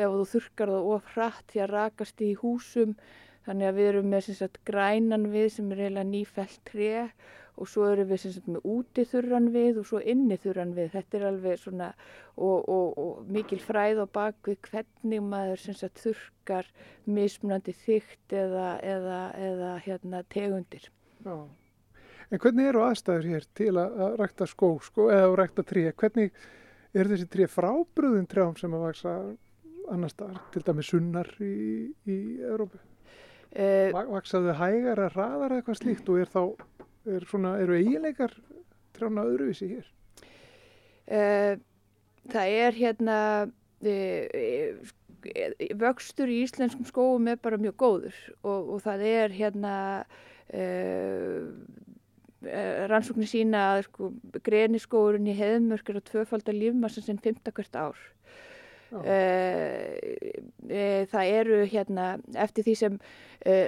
ef að þú þurrkar það of hratt því að rakast í húsum. Þannig að við erum með sagt, grænan við sem er eiginlega nýfælt tré og svo erum við sagt, með úti þurran við og svo inni þurran við. Þetta er alveg svona og, og, og mikil fræð á bakvið hvernig maður sagt, þurkar mismunandi þygt eða, eða, eða hérna, tegundir. Já. En hvernig eru aðstæður hér til að, að rækta skó sko, eða að rækta tré? Hvernig er þessi tré frábröðin trjám sem að vaksa annar staðar, til dæmi sunnar í, í Európu? Uh, Vaksaðu hægar að eða eitthvað slíkt og er þá er svona, eru eiginleikar trjána öðruvísi hér? Uh, það er hérna uh, vöxtur í íslenskum skóum er bara mjög góður og, og það er hérna uh, rannsóknir sína að sko, greniskóurinn í heðmörk er að tvöfaldar lífmassa sem 15 hvert ár. Það eru hérna eftir því sem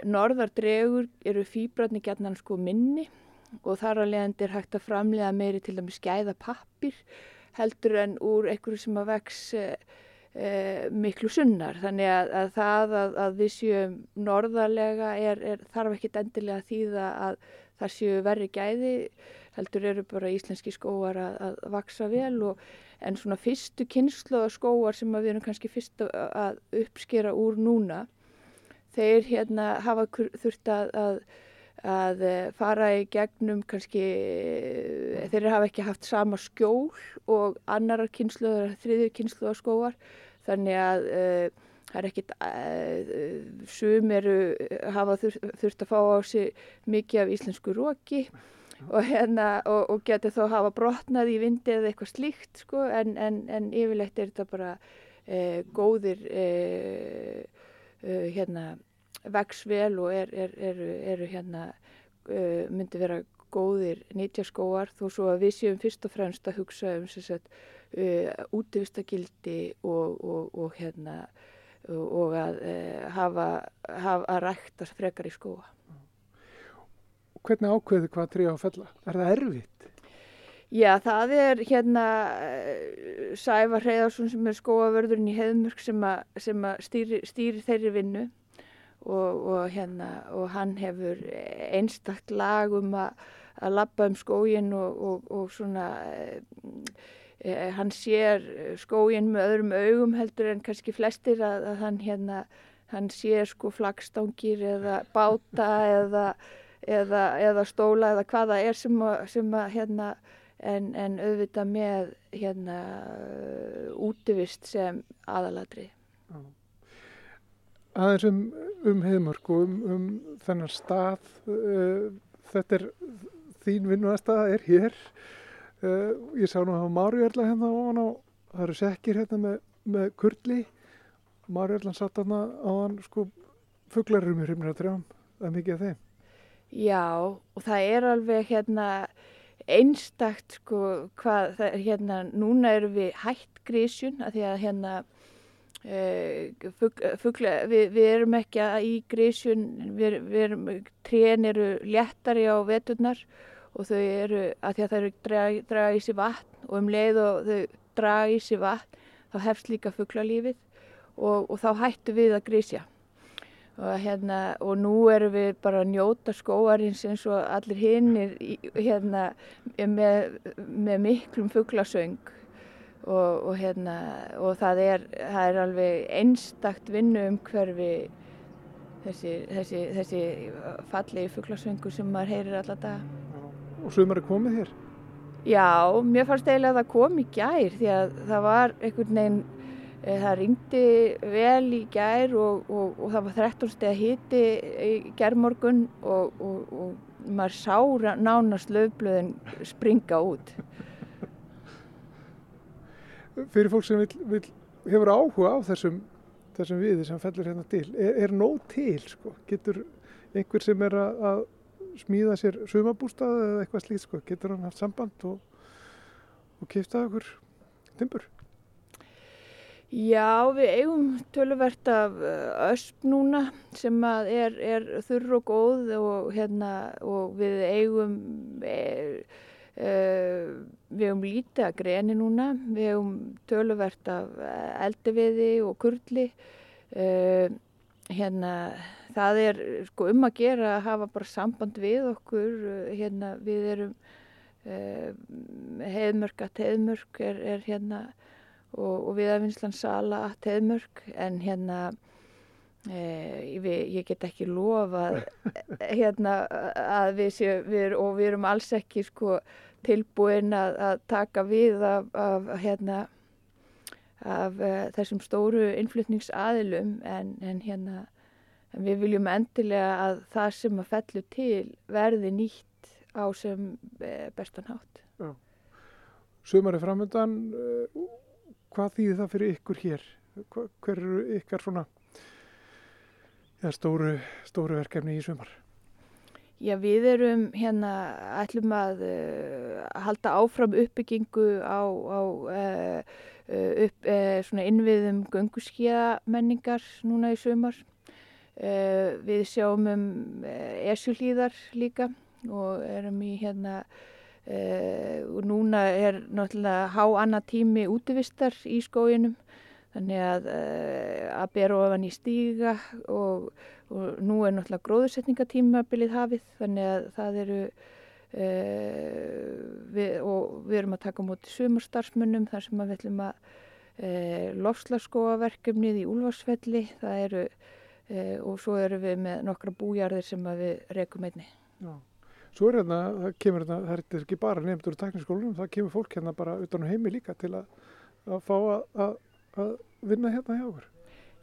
norðar dregur eru fýbratni gætnan sko minni og þar að leiðandi er hægt að framlega meiri til dæmis skæða pappir heldur en úr einhverju sem að vex e, e, miklu sunnar. Þannig að, að það að, að við séum norðarlega er, er, þarf ekki endilega því að það séu verri gæði heldur eru bara íslenski skóar að, að vaksa vel og en svona fyrstu kynslu skóar sem við erum kannski fyrst að, uppskera úr núna þeir hérna hafa þurft að, að eh, fara í gegnum kannski, eh, þeir hafa ekki haft sama skjól og annarar kynsluðar, þriðju kynsluðar skóar þannig að uh, það er ekkit, sum eru, hafa þurft, þurft að fá á sig mikið af íslensku róki og, hérna, og, og geti þá hafa brotnað í vindi eða eitthvað slíkt sko, en, en, en yfirleitt er þetta bara uh, góðir uh, uh, hérna vex vel og er, er, eru, eru hérna uh, myndi vera góðir nýtjaskóar þó svo að við séum fyrst og fremst að hugsa um sagt, uh, útivistagildi og, og, og hérna og, að uh, hafa, hafa að rækta frekar í skóa. Hvernig ákveðu hvað tré á að fella? Er það erfitt? Já, það er hérna uh, Sævar Hreiðarsson sem er skóavörðurinn í Heðmörk sem, a, sem að stýri, stýri þeirri vinnu og, og, hérna, og hann hefur einstakt lag um að, að labba um skógin og, og, svona e, hann sér skógin með öðrum augum heldur en kannski flestir að, að hann hérna hann sér sko flagstangir eða báta eða, eða, eða stóla eða hvaða er sem að, sem að hérna en, en auðvitað með hérna útivist sem aðalatri. Aðeins um, um heiðmörk og um, um þennan stað, uh, þetta er þín vinnuðastað er hér. Uh, ég sá nú að Marjörla hérna ofan á, það eru sekkir hérna með, með kurli. Marjörlan satt hérna á hann sko fugglarum í hrimnir að trjám, það er mikið af þeim. Já, og það er alveg hérna einstakt sko hvað, það, hérna núna erum við hætt grísjun að því að hérna Uh, fugla, við, við erum ekki í grísjun, við, við erum, trén eru léttari á veturnar og þau eru, að því að þau draga, draga í sig vatn og um leið og þau draga í sig vatn þá hefst líka fuglalífið og, og þá hættu við að grísja og, hérna, og nú erum við bara að njóta skóarins eins og allir hinnir hérna, með, með miklum fuglasöng Og, og, hérna, og það, er, það er alveg einstakt vinnu um hverfi þessi, þessi, þessi fallegi fugglasöngu sem maður heyrir alla daga. Og sumar er komið hér? Já, mér fannst eiginlega að það kom í gær því að það var einhvern veginn, það ringdi vel í gær og, og það var 13 steg hitti í gærmorgun og maður sá nánast löfblöðin springa út fyrir fólk sem vil, vil, hefur áhuga á þessum, þessum viði sem fellur hérna til, er, er nóg til sko? Getur einhver sem er að, að smíða sér sumabústað eða eitthvað slíkt sko, getur hann haft samband og, og kiptað okkur timbur? Já, við eigum töluvert af ösp núna sem er, er þurr og góð og, hérna, og við eigum er, Uh, við hefum lítið að greni núna, við hefum töluvert af eldiviði og kurli. Uh, hérna, það er sko, um að gera að hafa bara samband við okkur. Hérna, við erum heiðmörk að heiðmörk er, er hérna og, og viðavinslan sala að heiðmörk en hérna Ég, ég get ekki lofa hérna, að við séum við, og við erum alls ekki sko, tilbúin að, að taka við af, af, hérna, af uh, þessum stóru innflutningsaðilum en, en, hérna, en við viljum endilega að það sem að fellu til verði nýtt á sem uh, bestan hátt. Já. Sumar er framöndan, uh, hvað þýðir það fyrir ykkur hér? Hver eru ykkar svona ja, stóru, stóru verkefni í sumar? Já, við erum hérna, ætlum að uh, halda áfram uppbyggingu á, á uh, upp, uh, innviðum gönguskíða menningar núna í sumar. Við sjáum um esjulíðar líka og erum í hérna, og núna er náttúrulega há annað tími útivistar í skóginum þannig að, að bera ofan í stíga og, og nú er náttúrulega gróðursetningatímabilið hafið þannig að það eru uh, við, og við erum að taka móti sumarstarfsmunum þar sem við ætlum að uh, lofslagsskóaverkefnið í Úlfarsfelli það eru uh, og svo erum við með nokkra bújarðir sem við rekum einni. Já. Svo er hérna, það kemur hérna, það er ekki bara nefndur úr tekniskólanum, það kemur fólk hérna bara utan á heimi líka til að, að fá að, að vinna hérna hjá okkur.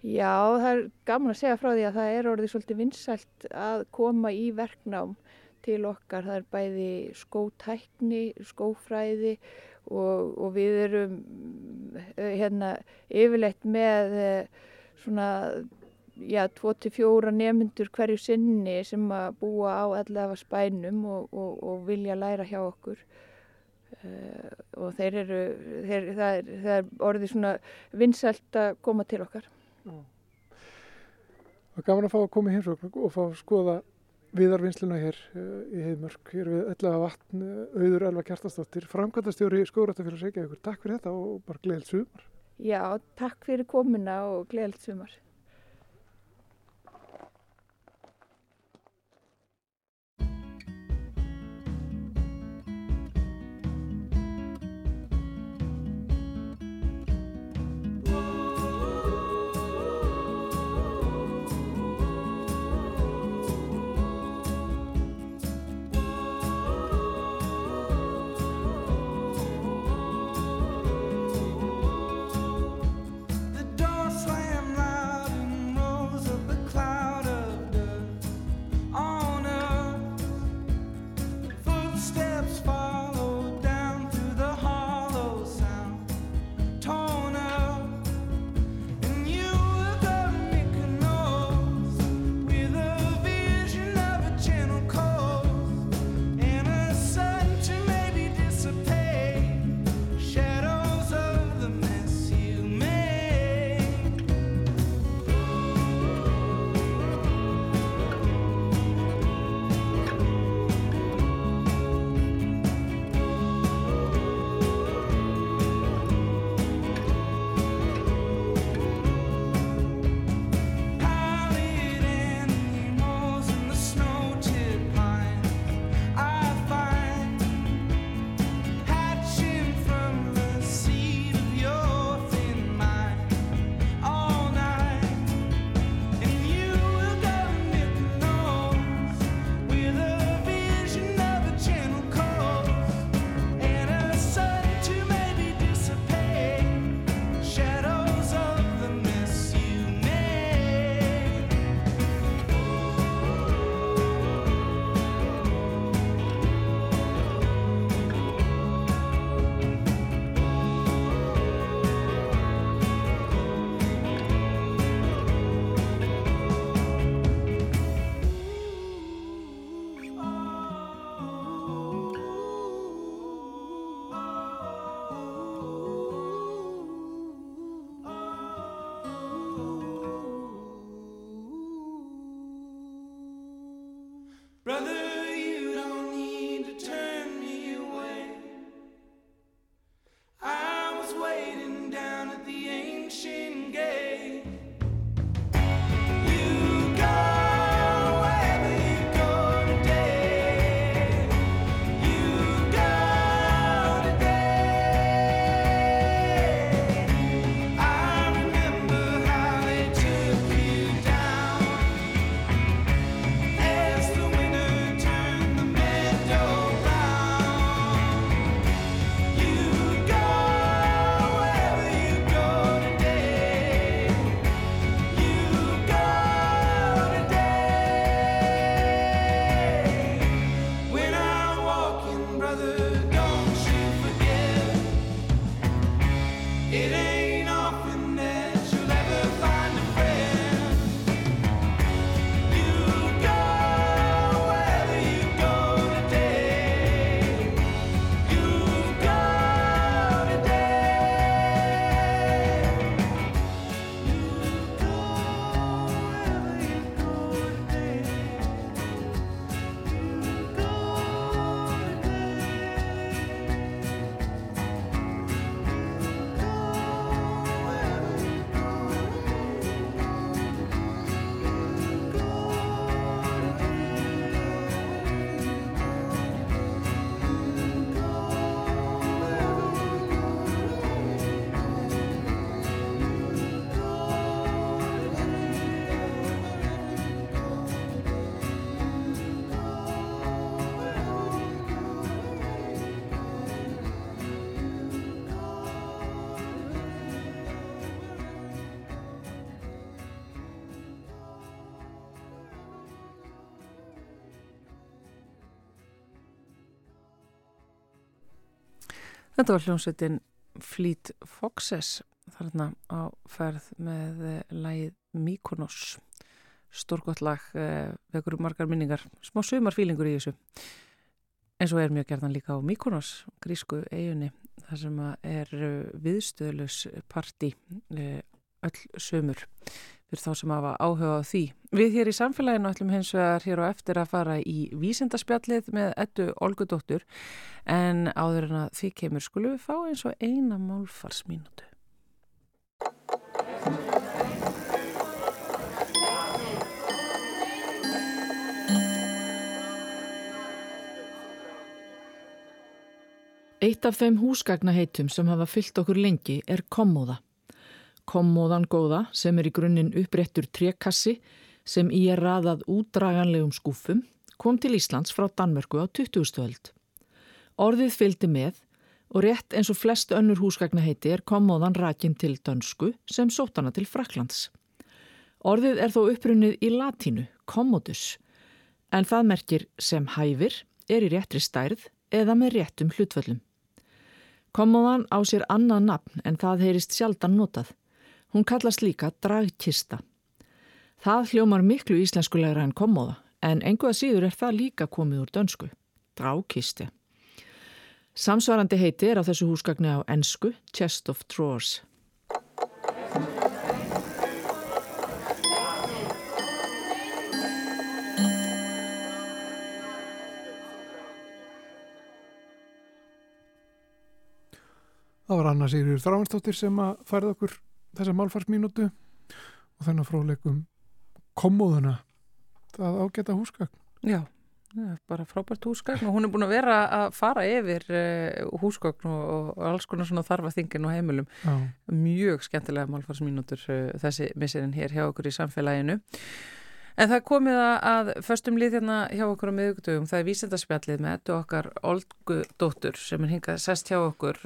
Já, það er gaman að segja frá því að það er orðið svolítið vinsælt að koma í verknám til okkar. Það er bæði skótækni, skófræði og, og við erum eh, hérna yfirleitt með eh, svona já, 2-4 nefnundur hverju sinni sem að búa á allavega spænum og, og, og vilja læra hjá okkur. Uh, og þeir eru, þeir, það, er, það er orðið svona vinsælt að koma til okkar. Það er gaman að fá að koma í heimsókn og fá að skoða viðarvinnsluna hér uh, í Heiðmörk. Hér við að vatn uh, auður Elva Kjartastóttir, framkvæmdastjóri Skóratafélags Reykjavíkur. Takk fyrir þetta og bara gleðilt sumar. Já, takk fyrir komuna og gleðilt sumar. Þetta var hljómsveitin Fleet Foxes þarna á ferð með eh, lagið Mykonos. Stórgott lag eh, vekur margar minningar, smá sumarfílingur í þessu. Eins og er mjög gerðan líka á Mykonos, grísku eigunni þar sem er viðstöðlus parti öll sömur fyrir þá sem hafa áhuga á því. Við hér í samfélaginu ætlum hins vegar hér á eftir að fara í vísindaspjallið með ettu Olgudóttur en áður en að því kemur skulum við fá eins og eina málfarsmínútu. Eitt af þeim húsgagnaheitum sem hafa fyllt okkur lengi er kommóða. Kommóðan góða sem er í grunninn uppréttur trekassi sem í er raðað útdraganlegum skúfum kom til Íslands frá Danmörku á 20. öld. Orðið fylgdi með og rétt eins og flest önnur húsgagnaheiti er kommóðan rakin til dönsku sem sótana til Fraklands. Orðið er þó upprunnið í latínu, kommodus, en það merkir sem hæfir, er í réttri stærð eða með réttum hlutvöllum. Kommóðan á sér annað nafn en það heyrist sjaldan notað. Hún kallast líka dragkista. Það hljómar miklu íslenskulegra en kommóða en enguða síður er það líka komið úr dönsku. Dragkisti. Samsvarandi heiti er á þessu húsgagni á ensku Chest of Drawers. Það var Anna Sigurður Þráinsdóttir sem að færða okkur þessa málfarsmínútu og þennan fróðleikum kommóðuna það ágæta húsgagn. Já, bara frábært húsgagn og hún er búin að vera að fara yfir uh, húsgagn og, og alls konar svona þarfaþingin og heimilum. Já. Mjög skemmtilega málfarsmínútur uh, þessi missirinn hér hjá okkur í samfélaginu. En það komið að, föstum lið hérna hjá okkur á miðugdögum, það er vísendarspjallið með ettu okkar Olgu dóttur sem er hingað sest hjá okkur.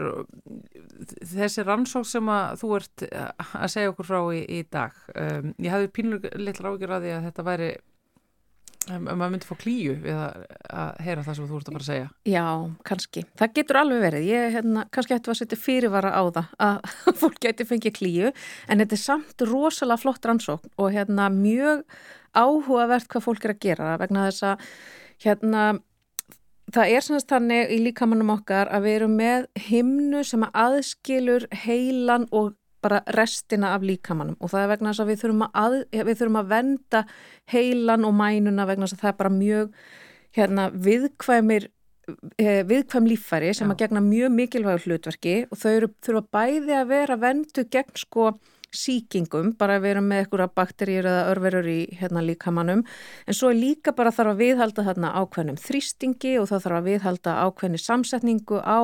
Þessi rannsók sem að þú ert að segja okkur frá í, í dag, um, ég hafði pínlega litla ágjör að því að þetta væri, um, maður myndi fá klíu við að, að heyra það sem þú ert að bara segja. Já, kannski. Það getur alveg verið. Ég, hérna, kannski ættu að setja fyrirvara á það að fólk geti fengið klíu, en þetta er samt rosalega flott rannsókn og hérna mjög áhugavert hvað fólk er að gera vegna þess að hérna það er semst þannig í líkamannum okkar að við erum með himnu sem að aðskilur heilan og bara restina af líkamannum og það er vegna þess að við þurfum að, við þurfum að venda heilan og mænuna vegna þess að það er bara mjög hérna, viðkvæmir eh, viðkvæm líffæri sem Já. að gegna mjög mikilvægur hlutverki og þau eru, þurfa bæði að vera vendu gegn sko sýkingum, bara að vera með eitthvað bakteríur eða örverur í hérna líkamannum en svo er líka bara þarf að viðhalda þarna ákveðnum þrýstingi og það þarf að viðhalda ákveðni samsetningu á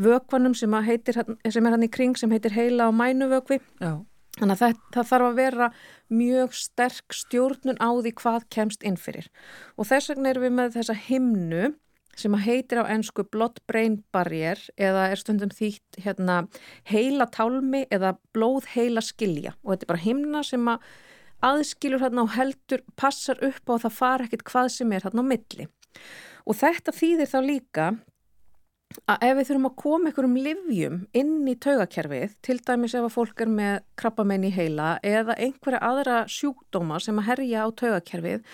vökvanum sem, heitir, sem er hann í kring sem heitir heila og mænuvökvi. Já, Þannig að það, það þarf að vera mjög sterk stjórnun á því hvað kemst inn fyrir. Og þess vegna erum við með þessa himnu sem að heitir á ennsku blood-brain barrier eða er stundum þýtt hérna, heila tálmi eða blóð heila skilja. Og þetta er bara himna sem að aðskilur hérna og heldur, passar upp á að það fara ekkit hvað sem er hérna á milli. Og þetta þýðir þá líka að ef við þurfum að koma einhverjum livjum inn í taugakerfið, til dæmis ef að fólk er með krabbamenn í heila eða einhverja aðra sjúkdóma sem að herja á taugakerfið,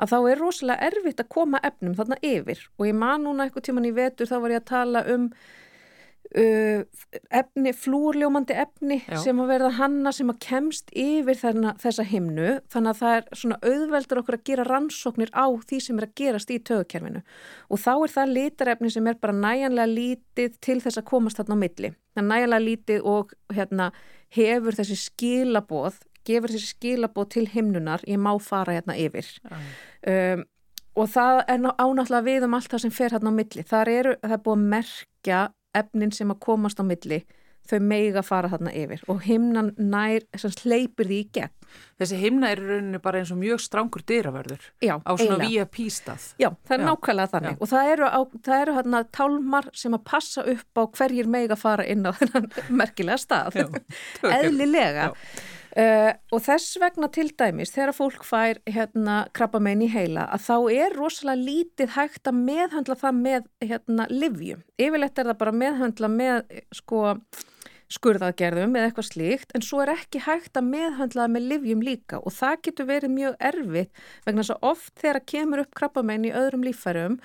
að þá er rosalega erfitt að koma efnum þarna yfir. Og ég man núna eitthvað tíman í vetur þá var ég að tala um uh, efni, flúrljómandi efni Já. sem að verða hanna sem að kemst yfir þarna, þessa himnu. Þannig að það er svona auðveldur okkur að gera rannsóknir á því sem er að gerast í tögukerfinu. Og þá er það litarefni sem er bara næjanlega lítið til þess að komast þarna á milli. Næjanlega lítið og hérna, hefur þessi skilaboð gefur þessi skilaboð til himnunar ég má fara hérna yfir. Um, og það er ná- ánáttúrulega við um allt það sem fer hérna á milli. Þar eru, það er búið að merkja efnin sem að komast á milli, þau meiga fara þarna yfir og himnan nær, sem hleypir því í gegn. Þessi himna er í rauninni bara eins og mjög strangur dyravörður Já, á svona eiginlega. VIP stað. Já, það er Já, nákvæmlega þannig já. og það eru, á, það eru hérna tálmar sem að passa upp á hverjir meiga fara inn á þennan merkilega stað. Eðlilega. Uh, og þess vegna til dæmis þegar fólk fær hérna krabbamein í heila að þá er rosalega lítið hægt að meðhöndla það með hérna livjum. Yfirleitt er það bara meðhöndla með eh, sko skurðaðgerðum eða eitthvað slíkt en svo er ekki hægt að meðhöndla það með livjum líka. Og það getur verið mjög erfitt vegna þess að oft þegar kemur upp krabbamein í öðrum líffærum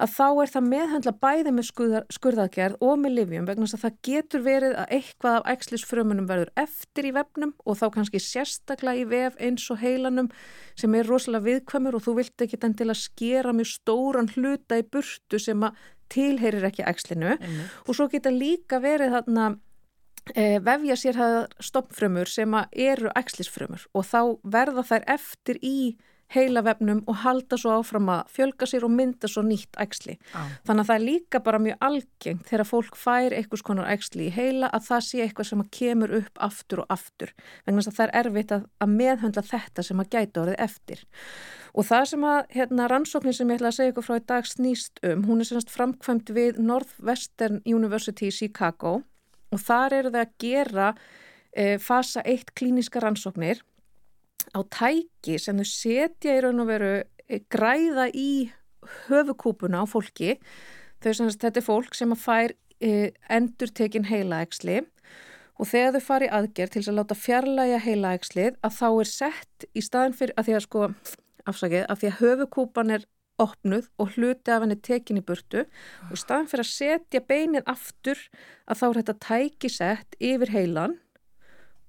að þá er það meðhöndla bæði með skurðar, skurðaðgerð og með livjum vegna þess að það getur verið að eitthvað af æxlisfrömunum verður eftir í vefnum og þá kannski sérstaklega í vef eins og heilanum sem er rosalega viðkvæmur og þú vilt ekki den til að skera mjög stóran hluta í burtu sem að tilheyrir ekki æxlinu. Og svo geta líka verið þarna vefja sér það stopfrömmur sem eru æxlisfrömmur og þá verða þær eftir í heila vefnum og halda svo áfram að fjölga sér og mynda svo nýtt æxli. Já. Þannig að það er líka bara mjög algengt þegar fólk fær einhvers konar æxli í heila að það sé eitthvað sem kemur upp aftur og aftur. Vegna þess að það er erfitt að, að meðhöndla þetta sem að gæta orðið eftir. Og það sem að hérna, rannsóknin sem ég ætla að segja ykkur frá í dag snýst um, hún er semast framkvæmt við Northwestern University í Chicago og þar eru það að gera e, fasa 1 klíniska rannsóknir á tæki sem þau setja í raun og veru e, græða í höfukúpuna á fólki. Þau sem þetta er fólk sem að fær e, endur tekin heilaæksli og þegar þau fari aðgerð til að láta fjarlæga heilaækslið að þá er sett í staðin fyrir að því að sko afsakið að því að höfukúpan er opnuð og hluti af henni tekin í burtu. Og í staðin fyrir að setja beinið aftur að þá er þetta tæki sett yfir heilan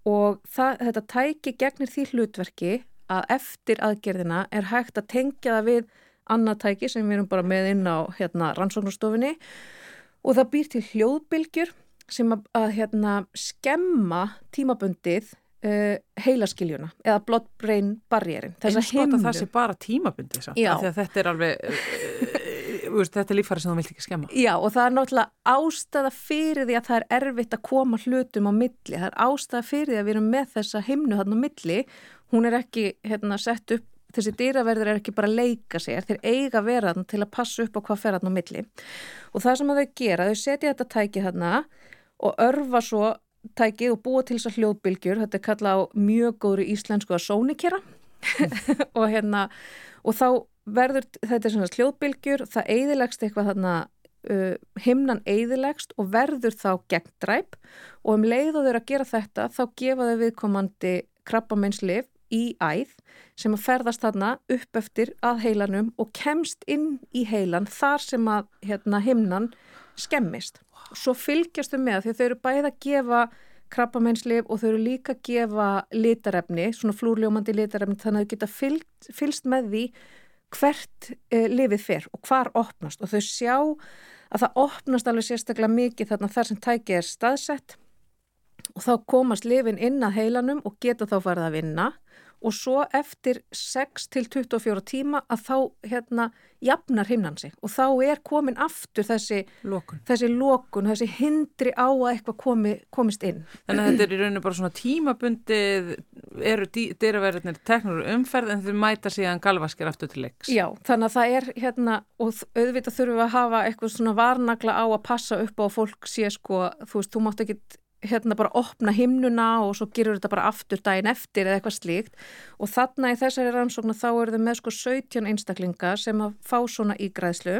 og það, þetta tæki gegnir því hlutverki að eftir aðgerðina er hægt að tengja það við annað tæki sem við erum bara með inn á hérna, rannsóknarstofinni og það býr til hljóðbylgjur sem að, að hérna, skemma tímabundið uh, heilaskiljuna eða blood-brain barrierin. Eins gott að það sé bara að þetta er alveg uh, veist, þetta er líffæri sem þú vilt ekki skemma Já og það er náttúrulega ástæða fyrir því að það er erfitt að koma hlutum á milli. Það er ástæða fyrir því að við erum með þessa himnu hann á milli. Hún er ekki hérna, sett upp, þessi dýraverður er ekki bara að leika sér. Þeir eiga þarna til að passa upp á hvað fer hann á milli. Og það sem þau gera, þau setja þetta tæki þarna og örfa svo tækið og búa til þessar hljóðbylgjur. Þetta er kallað á mjög góðri íslensku að sónikera og hérna og þá verður þetta svona hljóðbylgjur, það eigðilegst eitthvað þarna uh, himnan eigðilegst og verður þá gegndræp og um leið og þau eru að gera þetta þá gefa þau viðkomandi krabbameinslif í æð sem að ferðast þarna upp eftir að heilanum og kemst inn í heilan þar sem að hérna, himnan skemmist. Svo fylgjast þau með því þau eru bæði að gefa krabbameinslif og þau eru líka að gefa litarefni, svona flúrljómandi litarefni þannig að þau geta fylgst, fylgst með því hvert uh, lifið fer og hvar opnast. Og þau sjá að það opnast alveg sérstaklega mikið þarna þar sem tæki er staðsett og þá komast lifin inn að heilanum og geta þá farið að vinna og svo eftir 6 til 24 tíma að þá hérna jafnar himnan sig og þá er komin aftur þessi Lokun. þessi lokun, þessi hindri á að eitthvað komi, komist inn. Þannig að þetta er í rauninu bara svona tímabundið eru dýraverðinir teknur umferð en þau mæta síðan galvaskir aftur til leiks. Já, þannig að það er hérna og auðvitað þurfum við að hafa eitthvað svona varnagla á að passa upp á fólk sé sko, þú veist, þú mátt ekki hérna bara opna himnuna og svo gerur þetta bara aftur daginn eftir eða eitthvað slíkt. Og þarna í þessari rannsóknu þá eru þau með sko 17 einstaklinga sem að fá svona ígræðslu.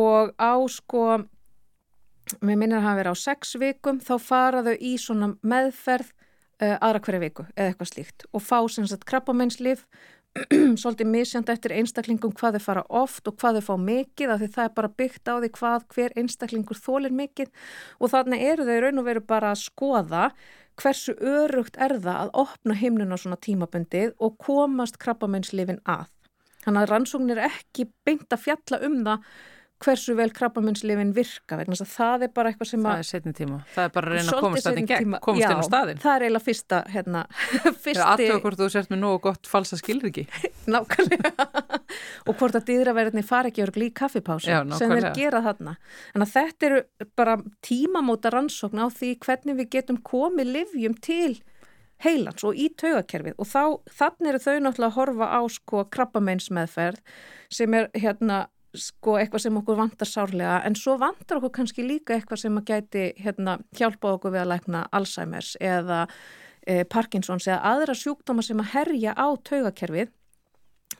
Og á sko mér minnir að hafa verið á sex vikum þá fara þau í svona meðferð uh, aðra hverja viku eða eitthvað slíkt. Og fá sem sagt krabbameinslif svolítið misjand eftir einstaklingum hvað þau fara oft og hvað þau fá mikið af því það er bara byggt á því hvað hver einstaklingur þólir mikið og þannig eru þau raun og veru bara að skoða hversu örugt er það að opna himnuna svona tímabundið og komast krabbameinslifin að. Þannig að rannsóknir ekki beint að fjalla um það hversu vel krabbameinslifin virka vegna þess að það er bara eitthvað sem Það að er setni tíma. Það er bara að reyna að komast þetta í gegn, komast inn á Já, staðinn. Það er eiginlega fyrsta, hérna, fyrsti, aðtöða hvort þú sért með nógu gott falsa skilriki. nákvæmlega, og hvort að dýraverðinni fari ekki örgli í kaffipásu Já, sem þeir gera þarna. En þetta eru bara tímamóta rannsókn á því hvernig við getum komið livjum til heilans og í taugakerfið og þá, þannig eru þau náttúrulega að horfa á sko krabbameinsmeðferð sem er hérna sko eitthvað sem okkur vantar sárlega en svo vantar okkur kannski líka eitthvað sem að gæti hérna hjálpa okkur við að lækna Alzheimer's eða eh, Parkinsons eða aðra sjúkdóma sem að herja á taugakerfið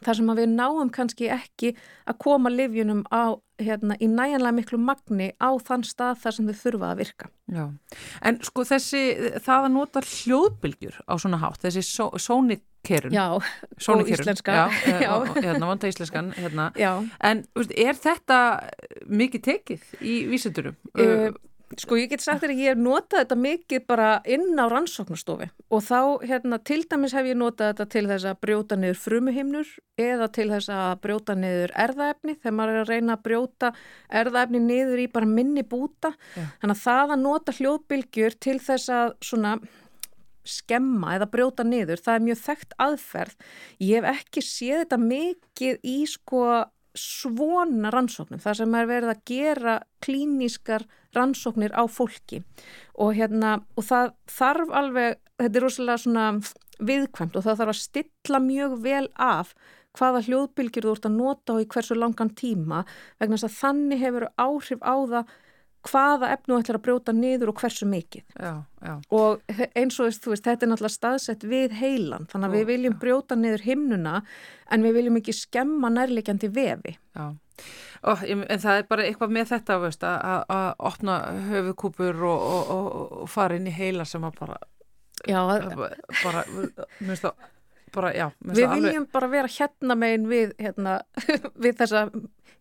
þar sem við náum kannski ekki að koma livjunum á, hérna, í næjanlega miklu magni á þann stað þar sem þau þurfa að virka. Já, en sko þessi, það að nota hljóðbylgjur á svona hátt, þessi só, sónikerun. Já, og íslenska. Já, eh, Já. og- hérna, vanda íslenskan, hérna. Já. En veist, er þetta mikið tekið í vísindurum? Uh, sko ég get sagt þér að ég hef notað þetta mikið bara inn á rannsóknastofi og þá hérna til dæmis hef ég notað þetta til þess að brjóta niður frumuhimnur eða til þess að brjóta niður erðaefni þegar maður er að reyna að brjóta erðaefni niður í bara minni búta Já. þannig að það að nota hljóðbylgjur til þess að svona skemma eða brjóta niður, það er mjög þekkt aðferð. Ég hef ekki séð þetta mikið í sko svona rannsóknum, þar sem er verið að gera klínískar rannsóknir á fólki og hérna, og það þarf alveg, þetta er rosalega svona viðkvæmt og það þarf að stilla mjög vel af hvaða hljóðbylgjur þú ert að nota og í hversu langan tíma vegna þess að þannig hefur áhrif á það hvaða efnu ætlar að brjóta niður og hversu mikið. Já, já. Og eins og þú veist, þetta er náttúrulega staðsett við heilan, þannig að Ó, við viljum brjóta niður himnuna en við viljum ekki skemma nærleikjandi vefi. Já, Ég, en það er bara eitthvað með þetta veist, að, að, að opna höfukúpur og, og, og, og fara inn í heila sem að bara, Já, bara, bara, já, við það alveg- viljum bara vera hérna megin við, hérna, við þessa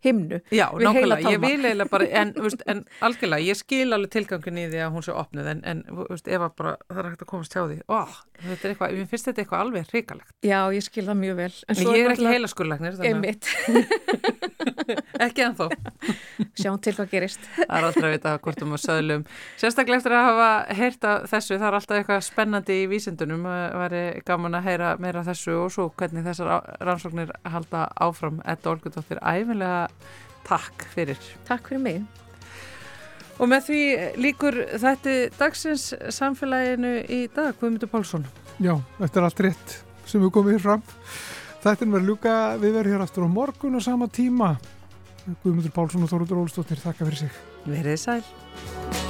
himnu. Já, heila nákvæmlega, ég vil eiginlega bara, en, veist, en algjörlega, ég skil alveg tilgangin í því að hún sé opnuð, en, en veist, ef að bara, það er hægt að komast hjá því, ó, þetta er eitthvað, mér finnst þetta eitthvað alveg hrikalegt. Já, ég skil það mjög vel. En ég er ekki heilaskurlæknir, Einmitt, ekki ennþá. sjáum til hvað gerist. Það er aldrei að vita hvort um að söðlum. Sérstaklega eftir að hafa heyrt af þessu, það er alltaf eitthvað spennandi í vísindunum. Það væri gaman að heyra æfinlega takk fyrir. Takk fyrir mig. Og með því líkur þetta dagsins samfélaginu í dag, Guðmundur Pálsson. Já, þetta er allt rétt sem við komum hér fram. Þættin verður ljúka, við verðum hér aftur á morgun á sama tíma. Guðmundur Pálsson og Þóruður Ólstóttir, þakka fyrir sig. Verið sæl.